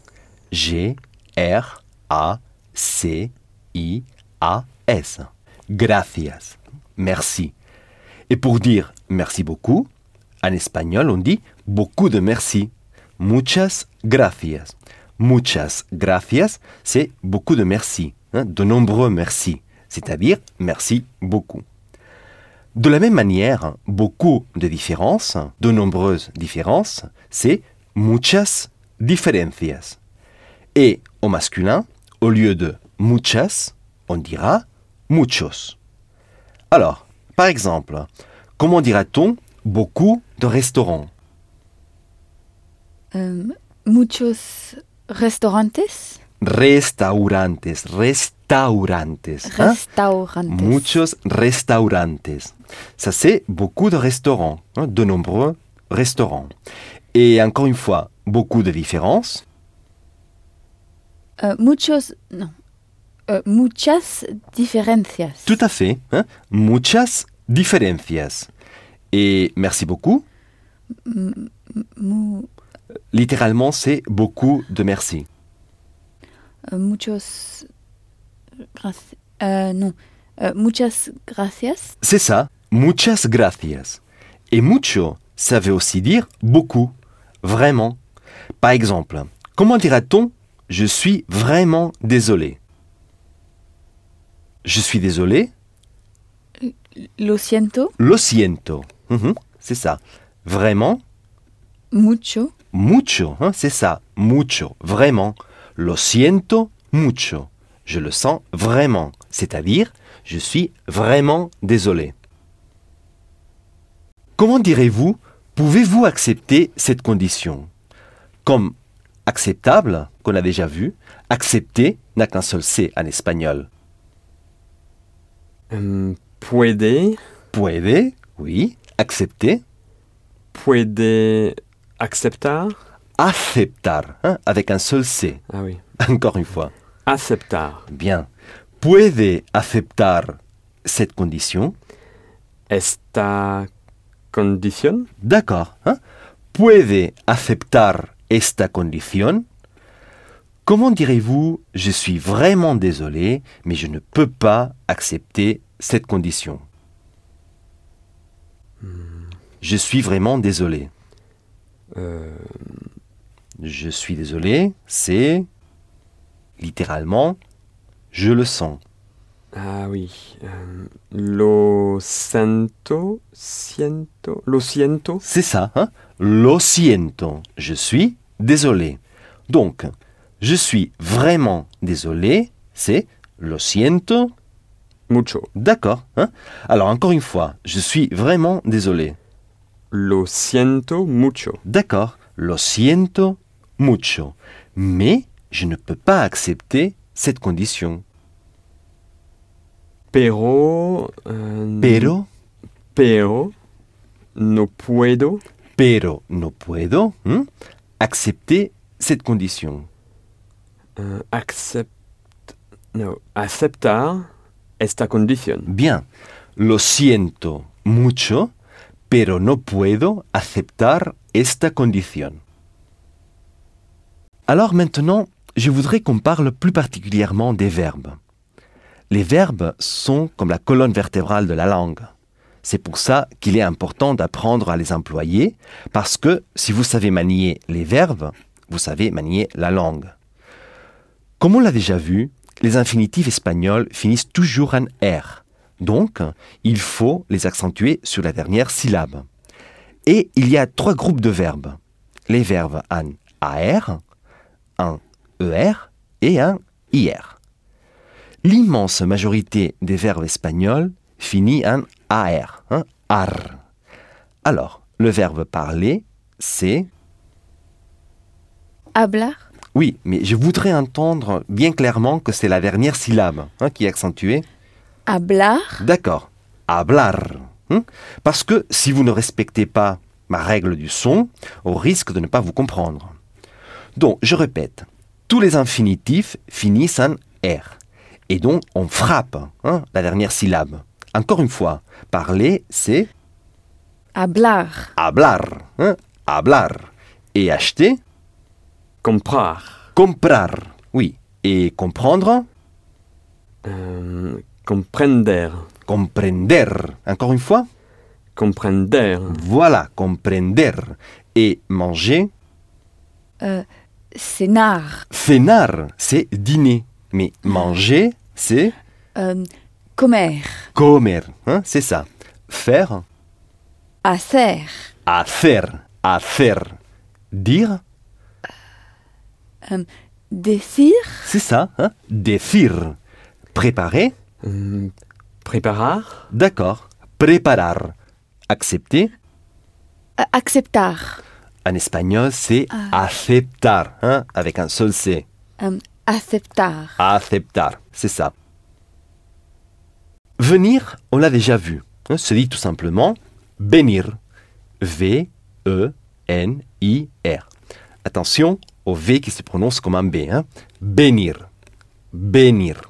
G, R, A, C, I, A, S. Gracias. Merci. Et pour dire merci beaucoup, en espagnol, on dit beaucoup de merci. Muchas gracias. Muchas gracias, c'est beaucoup de merci, hein, de nombreux merci, c'est-à-dire merci beaucoup. De la même manière, beaucoup de différences, de nombreuses différences, c'est muchas diferencias. Et au masculin, au lieu de muchas, on dira muchos. Alors, par exemple, comment dira-t-on beaucoup de restaurants? Euh, muchos restaurantes? Restaurantes, restaurantes. hein? restaurantes Muchos restaurantes. Ça, c'est beaucoup de restaurants, hein, de nombreux restaurants. Et encore une fois, beaucoup de différences. Euh, muchos non Euh, muchas diferencias Tout à fait. hein, Muchas diferencias. Et merci beaucoup. Mu- Littéralement, c'est beaucoup de merci. Euh, muchos euh, non Euh, muchas gracias C'est ça. Muchas gracias. Et mucho, ça veut aussi dire beaucoup. Vraiment. Par exemple, comment dira-t-on je suis vraiment désolé? Je suis désolé, Lo siento lo siento. Mhm, c'est ça. Vraiment, mucho. mucho, hein, c'est ça. Mucho, vraiment. Lo siento mucho. Je le sens vraiment. C'est-à-dire, je suis vraiment désolé. Comment direz-vous Pouvez-vous accepter cette condition? Comme acceptable, qu'on a déjà vu, accepter n'a qu'un seul C en espagnol. Hum, puede, Puede, oui, accepter, puede aceptar. Aceptar, hein, avec un seul C. Ah oui. Encore une fois. Aceptar. Bien. Puede aceptar cette condition? Esta condición? D'accord. hein. Puede aceptar esta condición? Comment direz-vous Je suis vraiment désolé, mais je ne peux pas accepter cette condition? Je suis vraiment désolé. Euh, Je suis désolé, c'est littéralement je le sens. ah oui. Euh, lo siento. Siento. Lo siento? C'est ça, hein? Lo siento. Je suis désolé. Donc, je suis vraiment désolé, c'est lo siento. Mucho. D'accord, hein? Alors, encore une fois, je suis vraiment désolé. Lo siento mucho. D'accord, lo siento mucho. Mais je ne peux pas accepter cette condition. Pero. euh, Pero, Pero. No puedo. pero no puedo hein, accepter cette condition. euh, accept. No. Aceptar esta condición. Bien, lo siento mucho, pero no puedo aceptar esta condition. Alors maintenant, je voudrais qu'on parle plus particulièrement des verbes. Les verbes sont comme la colonne vertébrale de la langue. C'est pour ça qu'il est important d'apprendre à les employer, parce que si vous savez manier les verbes, vous savez manier la langue. Comme on l'a déjà vu, les infinitifs espagnols finissent toujours en R. Donc, il faut les accentuer sur la dernière syllabe. Et il y a trois groupes de verbes. Les verbes en AR, en ER et en IR. L'immense majorité des verbes espagnols finit en AR, hein, ar. Alors, le verbe parler, c'est... Hablar. Oui, mais je voudrais entendre bien clairement que c'est la dernière syllabe hein, qui est accentuée. Hablar. D'accord. Hablar. hein. Parce que si vous ne respectez pas ma règle du son, au risque de ne pas vous comprendre. Donc, je répète, tous les infinitifs finissent en R. Et donc, on frappe hein, la dernière syllabe. Encore une fois, parler, c'est Hablar. hablar. hein, hablar. Et acheter, Comprar. comprar. Oui. Et comprendre, Euh, comprender. comprender. Encore une fois, Comprender. voilà, comprender. Et manger, Euh, cenar. Cenar, c'est dîner. Mais manger, c'est Euh, comer. comer. hein, c'est ça. Faire, Hacer. hacer, hacer. Dire, Euh, decir. c'est ça. Hein, decir. Préparer, Hum, preparar. d'accord. Preparar. Accepter, Euh, acceptar. En espagnol, c'est aceptar, hein, avec un seul C. Euh, aceptar. Aceptar, c'est ça. Venir, on l'a déjà vu. hein, se dit tout simplement venir. V-E-N-I-R. Attention au V qui se prononce comme un B. Hein. Venir. Venir.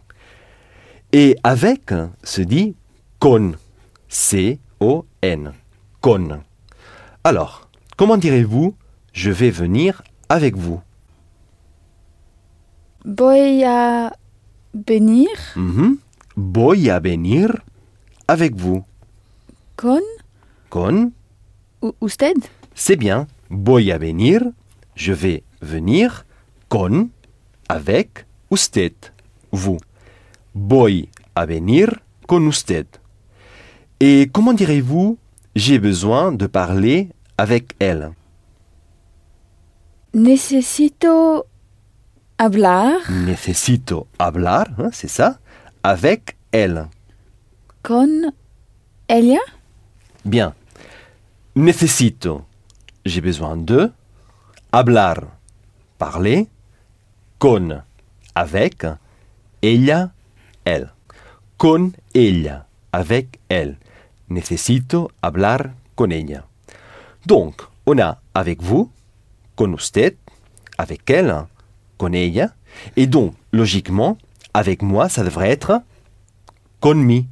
Et avec se dit con. C-O-N. Con. Alors, comment direz-vous je vais venir avec vous Voy a venir. Voy a venir avec vous. con Con, u- usted. c'est bien. Voy a venir, je vais venir con, avec usted, vous. Voy a venir con usted. Et comment direz-vous j'ai besoin de parler avec elle Necesito hablar Necesito hablar, hein, c'est ça, avec elle. con ella? Bien. Necesito, j'ai besoin de. Hablar, parler. Con, avec. Ella, elle. Con ella, avec elle. Necesito hablar con ella. Donc, on a avec vous, con usted, avec elle, con ella. Et donc, logiquement, avec moi, ça devrait être conmi.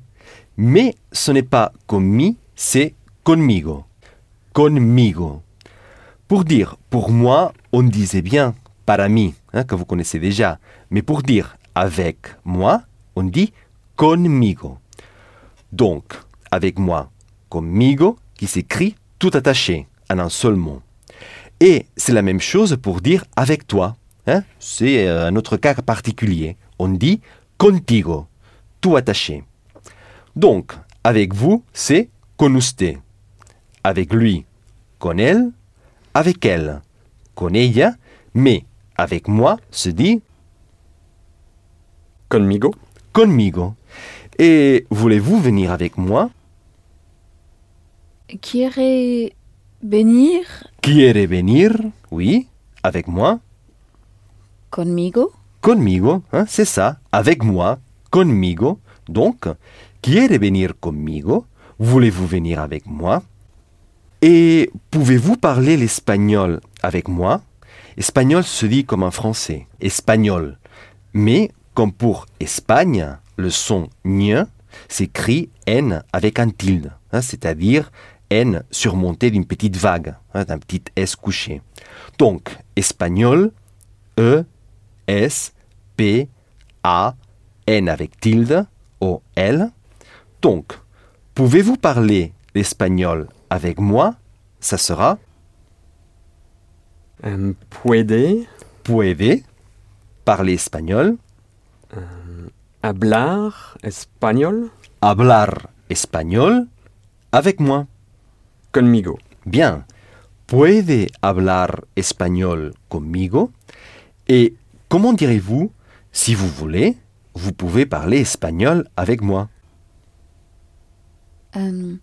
Mais ce n'est pas conmi, c'est conmigo. Conmigo. Pour dire pour moi, on disait bien para mí, hein, que vous connaissez déjà. Mais pour dire avec moi, on dit conmigo. Donc, avec moi, conmigo, qui s'écrit tout attaché en un seul mot. Et c'est la même chose pour dire avec toi. hein. C'est euh, un autre cas particulier. On dit contigo, tout attaché. Donc, avec vous, c'est con usted. Avec lui, con elle. Avec elle, con ella. Mais avec moi se dit Conmigo conmigo. Et voulez-vous venir avec moi? Quiere venir? Quiere venir? Oui, avec moi conmigo? Conmigo, hein, c'est ça, avec moi, conmigo. Donc, quiere venir conmigo? Voulez-vous venir avec moi? Et pouvez-vous parler l'espagnol avec moi? Espagnol se dit comme en français, espagnol. Mais comme pour Espagne, le son ñ s'écrit N avec un tilde, hein, c'est-à-dire N surmonté d'une petite vague, hein, d'un petit S couché. Donc, espagnol, E, S, P, A, N avec tilde, O, L. Donc, pouvez-vous parler l'espagnol avec moi? Ça sera? Euh, Puede puede parler espagnol, hablar espagnol hablar espagnol avec moi. Conmigo. Bien. Puede hablar espagnol conmigo? Et comment direz-vous si vous voulez, vous pouvez parler espagnol avec moi? Euh,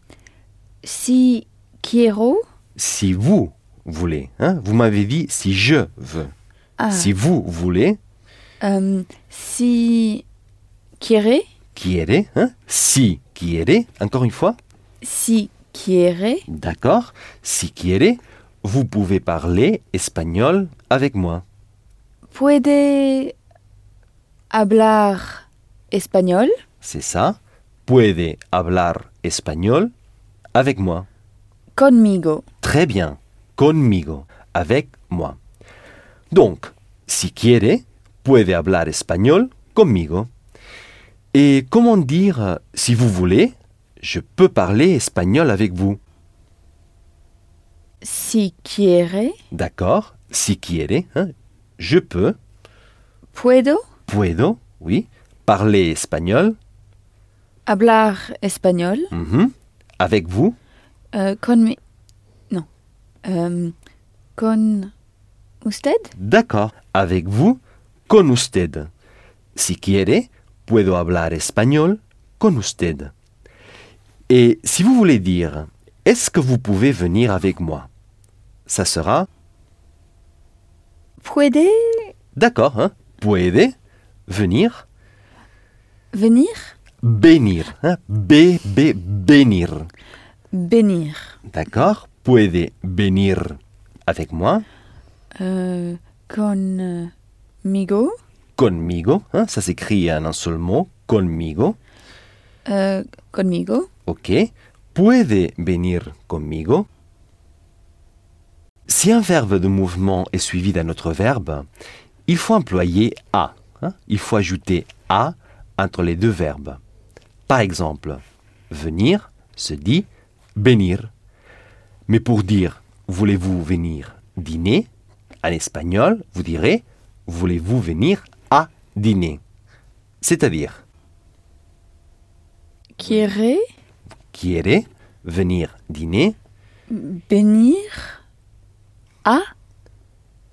si quiero. Si vous voulez. hein, vous m'avez dit si je veux. Ah, Si vous voulez, euh, si quiere. quiere. hein, si quiere, encore une fois. Si quiere. D'accord Si quiere, vous pouvez parler espagnol avec moi. Puede hablar espagnol C'est ça. Puede hablar espagnol avec moi. conmigo. Très bien. Conmigo. Avec moi. Donc, si quiere, puede hablar espagnol conmigo. Et comment dire si vous voulez, je peux parler espagnol avec vous. Si quiere. D'accord. Si quiere, hein, je peux, Puedo? Puedo, oui, parler espagnol. Hablar espagnol. Mhm, avec vous. euh, con mi- Non. Euh, con usted? D'accord, avec vous, con usted. Si quiere, puedo hablar espagnol con usted. Et si vous voulez dire, est-ce que vous pouvez venir avec moi? Ça sera, Puede d'accord, hein, puede, venir, venir venir, hein, B, B, venir. Venir. D'accord, puede venir avec moi, Euh, conmigo. conmigo, hein, ça s'écrit en un seul mot, conmigo. Euh, conmigo. Ok. Puede venir conmigo? Si un verbe de mouvement est suivi d'un autre verbe, il faut employer a. hein. Il faut ajouter a entre les deux verbes. Par exemple, venir se dit venir. Mais pour dire voulez-vous venir dîner, en espagnol, vous direz voulez-vous venir à dîner? C'est-à-dire quiere Quiere, venir dîner? venir à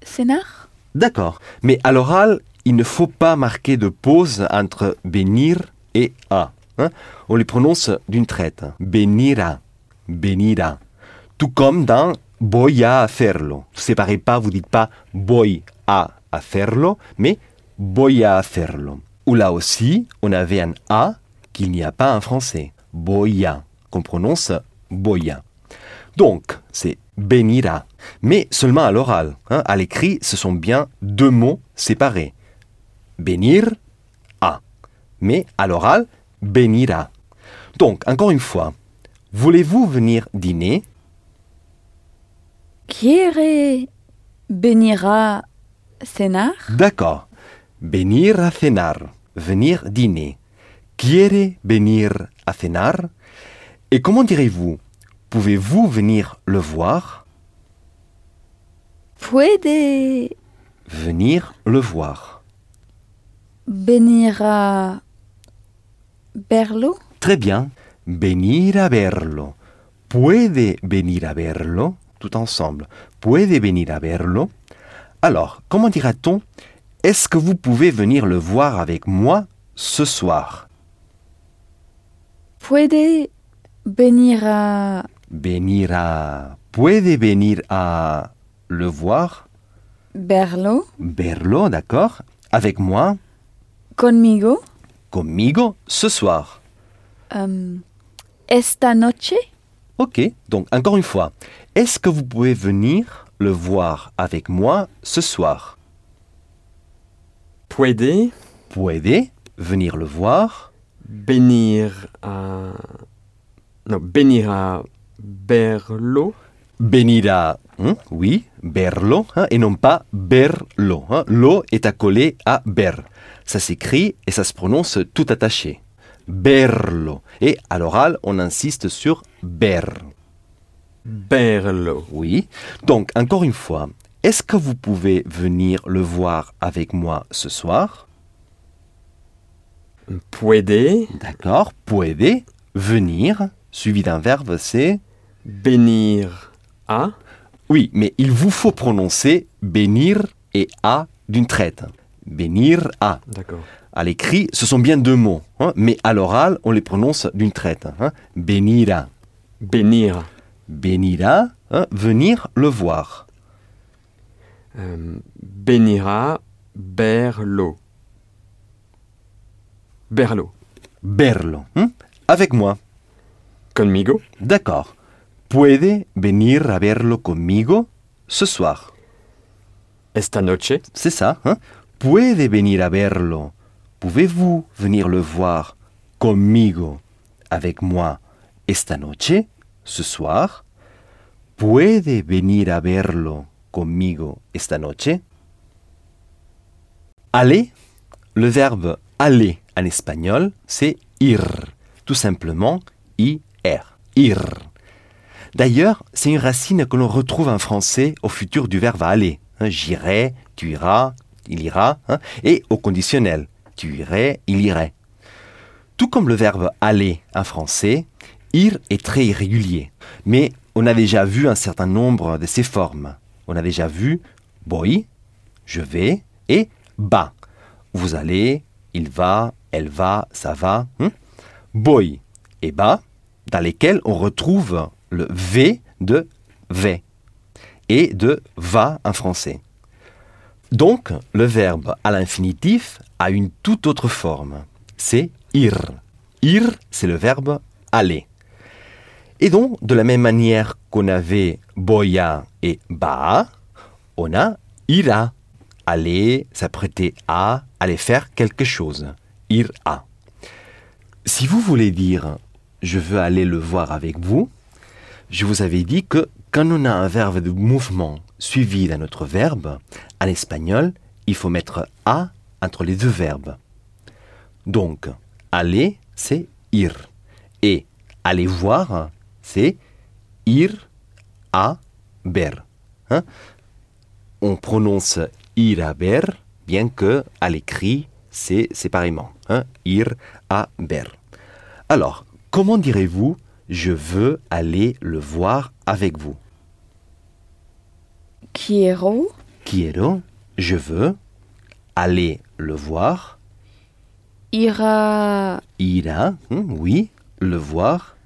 cenar? D'accord. Mais à l'oral, il ne faut pas marquer de pause entre venir et a. hein? On les prononce d'une traite. Venira, venira. Tout comme dans voy a hacerlo. Vous séparez pas, vous dites pas voy a hacerlo, mais voy a hacerlo. Ou là aussi, on avait un a qu'il n'y a pas en français. Voy a, qu'on prononce voy a. Donc, c'est venira, mais seulement à l'oral. hein. À l'écrit, ce sont bien deux mots séparés. Venir, a. Mais à l'oral, venira. Donc, encore une fois, voulez-vous venir dîner? Quiere venir cenar? D'accord. Venir a cenar, venir dîner. Quiere venir a cenar? Et comment direz-vous? Pouvez-vous venir le voir? Puede Venir le voir. venir à verlo? Très bien. Venir a verlo. Puede venir a verlo? Tout ensemble. Puede venir a verlo? Alors, comment dira-t-on? Est-ce que vous pouvez venir le voir avec moi ce soir? Puede venir à Venir a... Puede venir a le voir? Verlo Verlo, d'accord. Avec moi? Conmigo. Conmigo ce soir. um, esta noche. Ok, donc encore une fois. Est-ce que vous pouvez venir le voir avec moi ce soir? Puede. Puede venir le voir? Venir a... Non, venir a verlo. Venir a, hein, oui, verlo, hein, et non pas berlo. hein. Lo est accolé à ber. Ça s'écrit et ça se prononce tout attaché. Berlo. Et à l'oral, on insiste sur ber. Berlo. Oui. Donc, encore une fois, est-ce que vous pouvez venir le voir avec moi ce soir? Puede D'accord. Puede venir, suivi d'un verbe, c'est venir a. Oui, mais il vous faut prononcer venir et a d'une traite. Venir a. D'accord. À l'écrit, ce sont bien deux mots, hein, mais à l'oral, on les prononce d'une traite. Hein. Venira. Venir. Venira, hein, venir le voir. Euh, venira berlo. Berlo. Berlo. hein, Avec moi. Conmigo? D'accord. Puede venir a verlo conmigo? Ce soir. Esta noche? C'est ça, hein? Puede venir a verlo? Pouvez-vous venir le voir conmigo, avec moi, esta noche, ce soir? Puede venir a verlo conmigo esta noche? Aller, le verbe aller en espagnol, c'est ir. Tout simplement, ir. D'ailleurs, c'est une racine que l'on retrouve en français au futur du verbe aller. Hein, J'irai, tu iras, il ira, hein, et au conditionnel. Tu irais, il irait. Tout comme le verbe aller en français, ir est très irrégulier. Mais on a déjà vu un certain nombre de ses formes. On a déjà vu voy, je vais, et ba. Vous allez, il va, elle va, ça va. hein. Voy et ba, dans lesquels on retrouve le V de vais et de va en français. Donc, le verbe à l'infinitif a une toute autre forme. C'est ir. Ir, c'est le verbe aller. Et donc, de la même manière qu'on avait boya et ba, on a ira. Aller, s'apprêter à, aller faire quelque chose. Ir a. Si vous voulez dire je veux aller le voir avec vous, je vous avais dit que quand on a un verbe de mouvement suivi d'un autre verbe, en espagnol, il faut mettre a entre les deux verbes. Donc, aller, c'est ir. Et aller voir, c'est ir a ver. Hein? On prononce ir a ver, bien que à l'écrit, c'est séparément. Hein? Ir a ver. Alors, Comment direz-vous je veux aller le voir avec vous? Quiero Quiero, je veux aller le voir. ir a Ira, hmm, oui, le voir.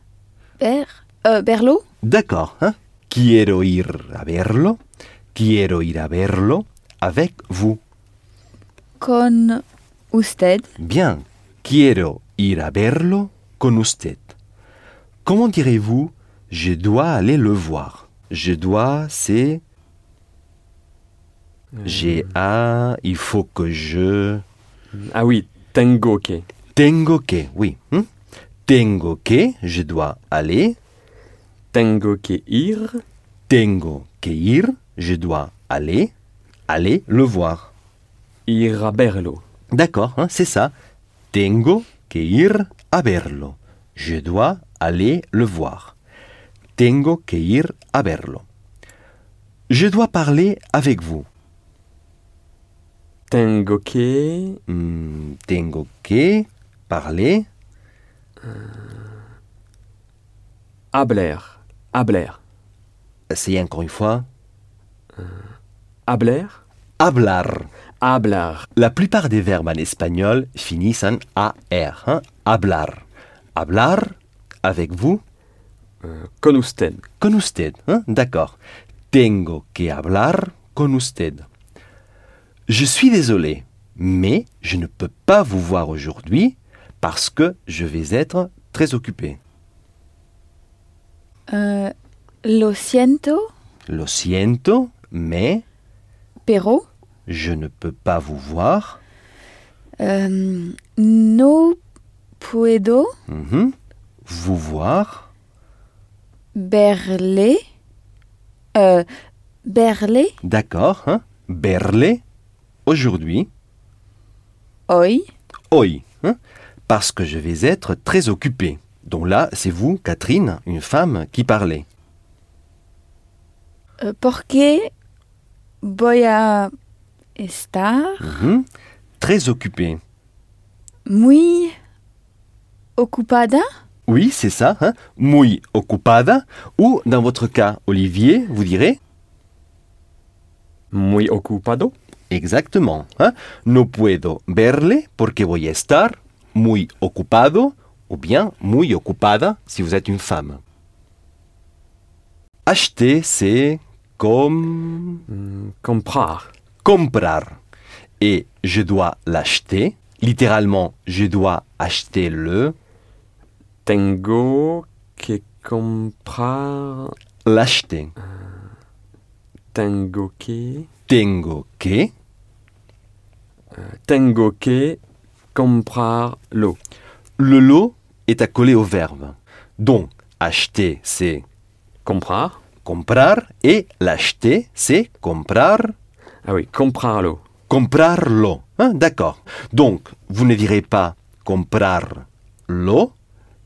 ver, euh, verlo? D'accord. hein. Quiero ir a verlo. Quiero ir a verlo avec vous. con usted. Bien. Quiero ir a verlo con usted. Comment direz-vous je dois aller le voir? Je dois, c'est j'ai à, il faut que je Ah oui, tengo que. tengo que, oui. hmm. Tengo que, je dois aller. Tengo que ir. Tengo que ir, je dois aller. Aller le voir. Ir a verlo. D'accord, hein, c'est ça. Tengo que ir a verlo. Je dois aller le voir. Tengo que ir a verlo. Je dois parler avec vous. Tengo que. Hmm, tengo que parler. Habler. Habler. Essayez encore une fois. Habler. Hablar. Hablar. La plupart des verbes en espagnol finissent en AR. hein? Hablar. Hablar avec vous? euh, con usted. Con usted. hein? D'accord. Tengo que hablar con usted. Je suis désolé, mais je ne peux pas vous voir aujourd'hui parce que je vais être très occupé. Euh, lo siento, Lo siento, mais pero je ne peux pas vous voir. euh, no puedo Mhm. Vous voir. verle. Euh, verle D'accord. hein. Verle aujourd'hui. hoy. Hoy. hein, Parce que je vais être très occupé. Donc là, c'est vous, Catherine, une femme qui parlait. Euh, porque voy a estar Mhm. Très occupé. muy ocupada? Oui, c'est ça. Hein? Muy ocupada. Ou, dans votre cas, Olivier, vous direz? Muy ocupado. exactement. hein, No puedo verle porque voy a estar muy ocupado ou bien muy ocupada si vous êtes une femme. Acheter, c'est comme Hmm, comprar. Comprar. Et je dois l'acheter. Littéralement, je dois acheter le. Tengo que comprar. L'acheter. Tengo que. Tengo que. Tengo que comprarlo. Le lot est accolé au verbe. Donc, acheter, c'est Comprar. comprar. Et l'acheter, c'est comprar. Ah oui, comprarlo. Comprarlo. Hein, D'accord. Donc, vous ne direz pas comprarlo,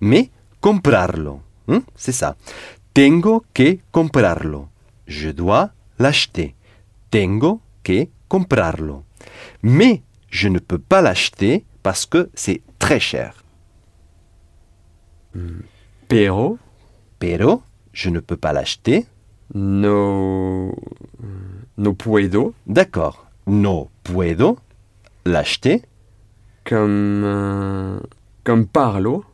mais comprarlo. Hein, C'est ça. Tengo que comprarlo. Je dois l'acheter. Tengo que comprarlo. Mais je ne peux pas l'acheter parce que c'est très cher. Pero? Pero je ne peux pas l'acheter. No. No puedo. D'accord. No puedo l'acheter. Comme. euh, comprarlo.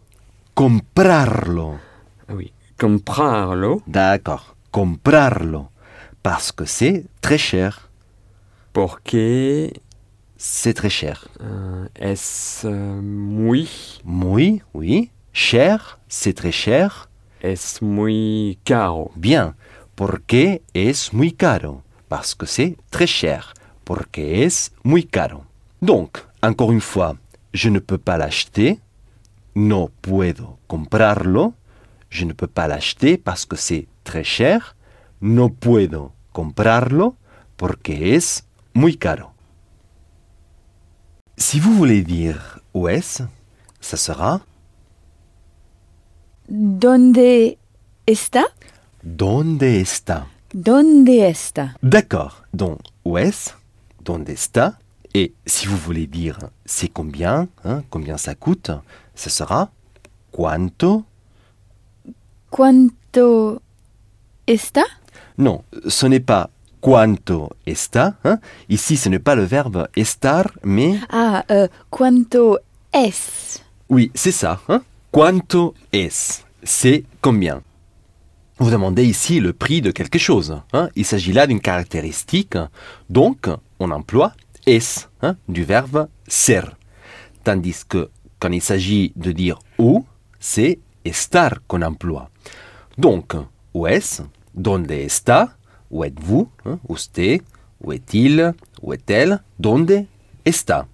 Comprarlo. Ah oui. Comprarlo. D'accord. Comprarlo. Parce que c'est très cher. Porque. C'est très cher. euh, es euh, muy? Muy, oui. Cher, c'est très cher. Es muy caro? Bien. Porque es muy caro? Parce que c'est très cher. Porque es muy caro? Donc, encore une fois, je ne peux pas l'acheter. No puedo comprarlo. Je ne peux pas l'acheter parce que c'est très cher. No puedo comprarlo porque es muy caro. Si vous voulez dire où est-ce, ça sera ¿Dónde está? Donde está? ¿Dónde está? D'accord. Donc, où est-ce? Donde está? Et si vous voulez dire c'est combien, hein, combien ça coûte, ce sera cuánto Cuánto está? Non, ce n'est pas cuanto está. hein. Ici, ce n'est pas le verbe estar, mais Ah, euh, cuánto es oui, c'est ça. Hein. Es C'est combien? Vous demandez ici le prix de quelque chose. hein. Il s'agit là d'une caractéristique. Donc, on emploie es hein, du verbe ser. Tandis que quand il s'agit de dire où, c'est estar qu'on emploie. Donc, où est-ce? Donde está? Où êtes-vous? Hein, Usted? Où est-il? Où est-elle? Donde está?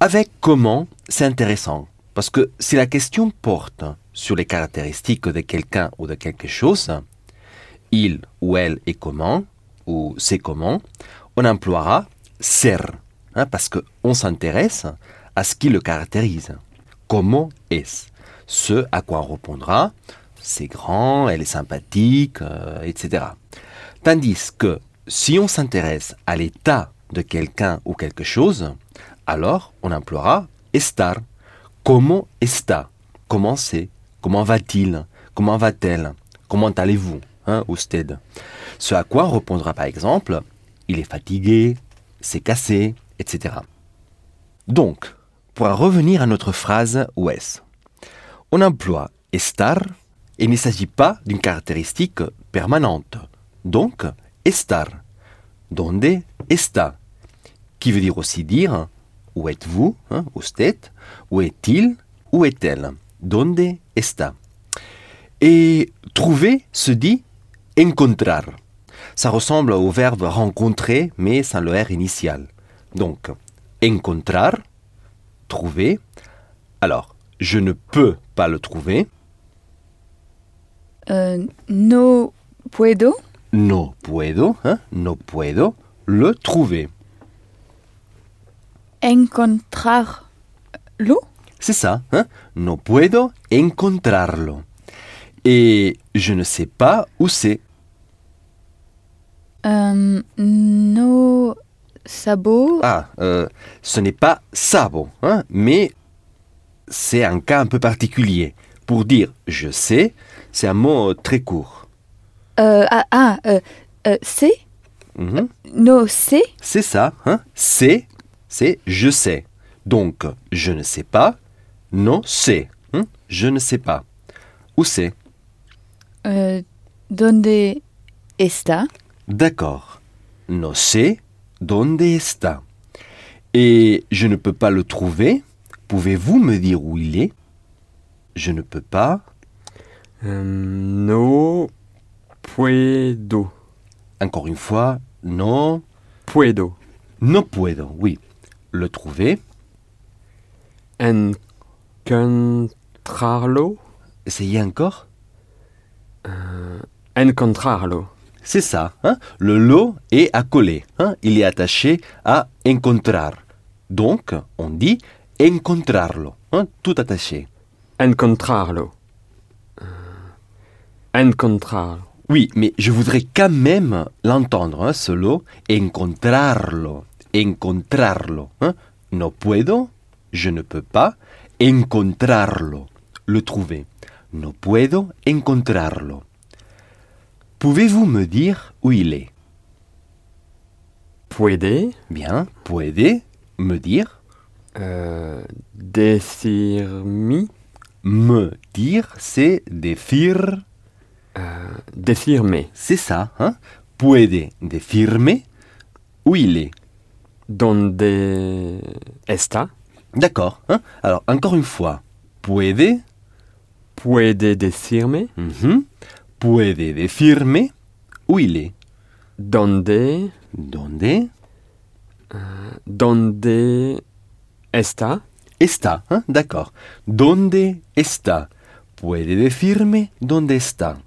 Avec comment, c'est intéressant. Parce que si la question porte sur les caractéristiques de quelqu'un ou de quelque chose, il ou elle est comment, ou c'est comment, on emploiera ser, hein, parce qu'on s'intéresse à ce qui le caractérise. Comment est-ce? Ce à quoi on répondra, c'est grand, elle est sympathique, euh, etc. Tandis que si on s'intéresse à l'état de quelqu'un ou quelque chose, alors on emploiera estar. Comment está Comment c'est? Comment va-t-il? Comment va-t-elle? Comment allez-vous? Hein, usted Ce à quoi on répondra par exemple il est fatigué, c'est cassé, etc. Donc, pour en revenir à notre phrase où est-ce? On emploie estar et il ne s'agit pas d'une caractéristique permanente. Donc, estar. Donde está? Qui veut dire aussi dire où êtes-vous hein, Usted Où est-il? Où est-elle? Donde está? Et trouver se dit encontrar. Ça ressemble au verbe rencontrer, mais sans le R initial. Donc, encontrar, trouver. Alors, je ne peux pas le trouver. Euh, No puedo No puedo, hein, no puedo le trouver. C'est ça, hein? No puedo encontrarlo. Et je ne sais pas où c'est. Euh, No Ah, euh, ce n'est pas sabo, hein, mais c'est un cas un peu particulier. Pour dire je sais, c'est un mot très court. Euh, ah, ah euh, euh, c'est? Mhm. No c'est? C'est ça, hein? C'est, c'est je sais. Donc, je ne sais pas, non c'est. hein, Je ne sais pas. Où c'est? Euh, Donde está D'accord. No sé donde está. Et je ne peux pas le trouver. Pouvez-vous me dire où il est? Je ne peux pas. Euh, no puedo. Encore une fois, non. Puedo. No puedo, oui. Le trouver. Encontrarlo? Essayez encore. Encontrarlo. C'est ça. hein, Le lo est accolé. hein, Il est attaché à encontrar. Donc, on dit encontrarlo. hein, Tout attaché. Encontrarlo. Euh, Encontrarlo. Oui, mais je voudrais quand même l'entendre, hein, ce lo, encontrarlo, encontrarlo. hein? No puedo, je ne peux pas, encontrarlo, le trouver. No puedo encontrarlo. Pouvez-vous me dire où il est? Puede. Bien, puede me dire, Euh, decirmi. me dire, c'est decir, Euh, decirme. c'est ça, hein? Puede decirme où il est? Donde está? D'accord. hein. Alors, encore une fois, puede, Puede decirme. mhm, puede decirme où il est. Donde. Donde Donde está. está, hein, d'accord. Donde está? Puede decirme dónde está.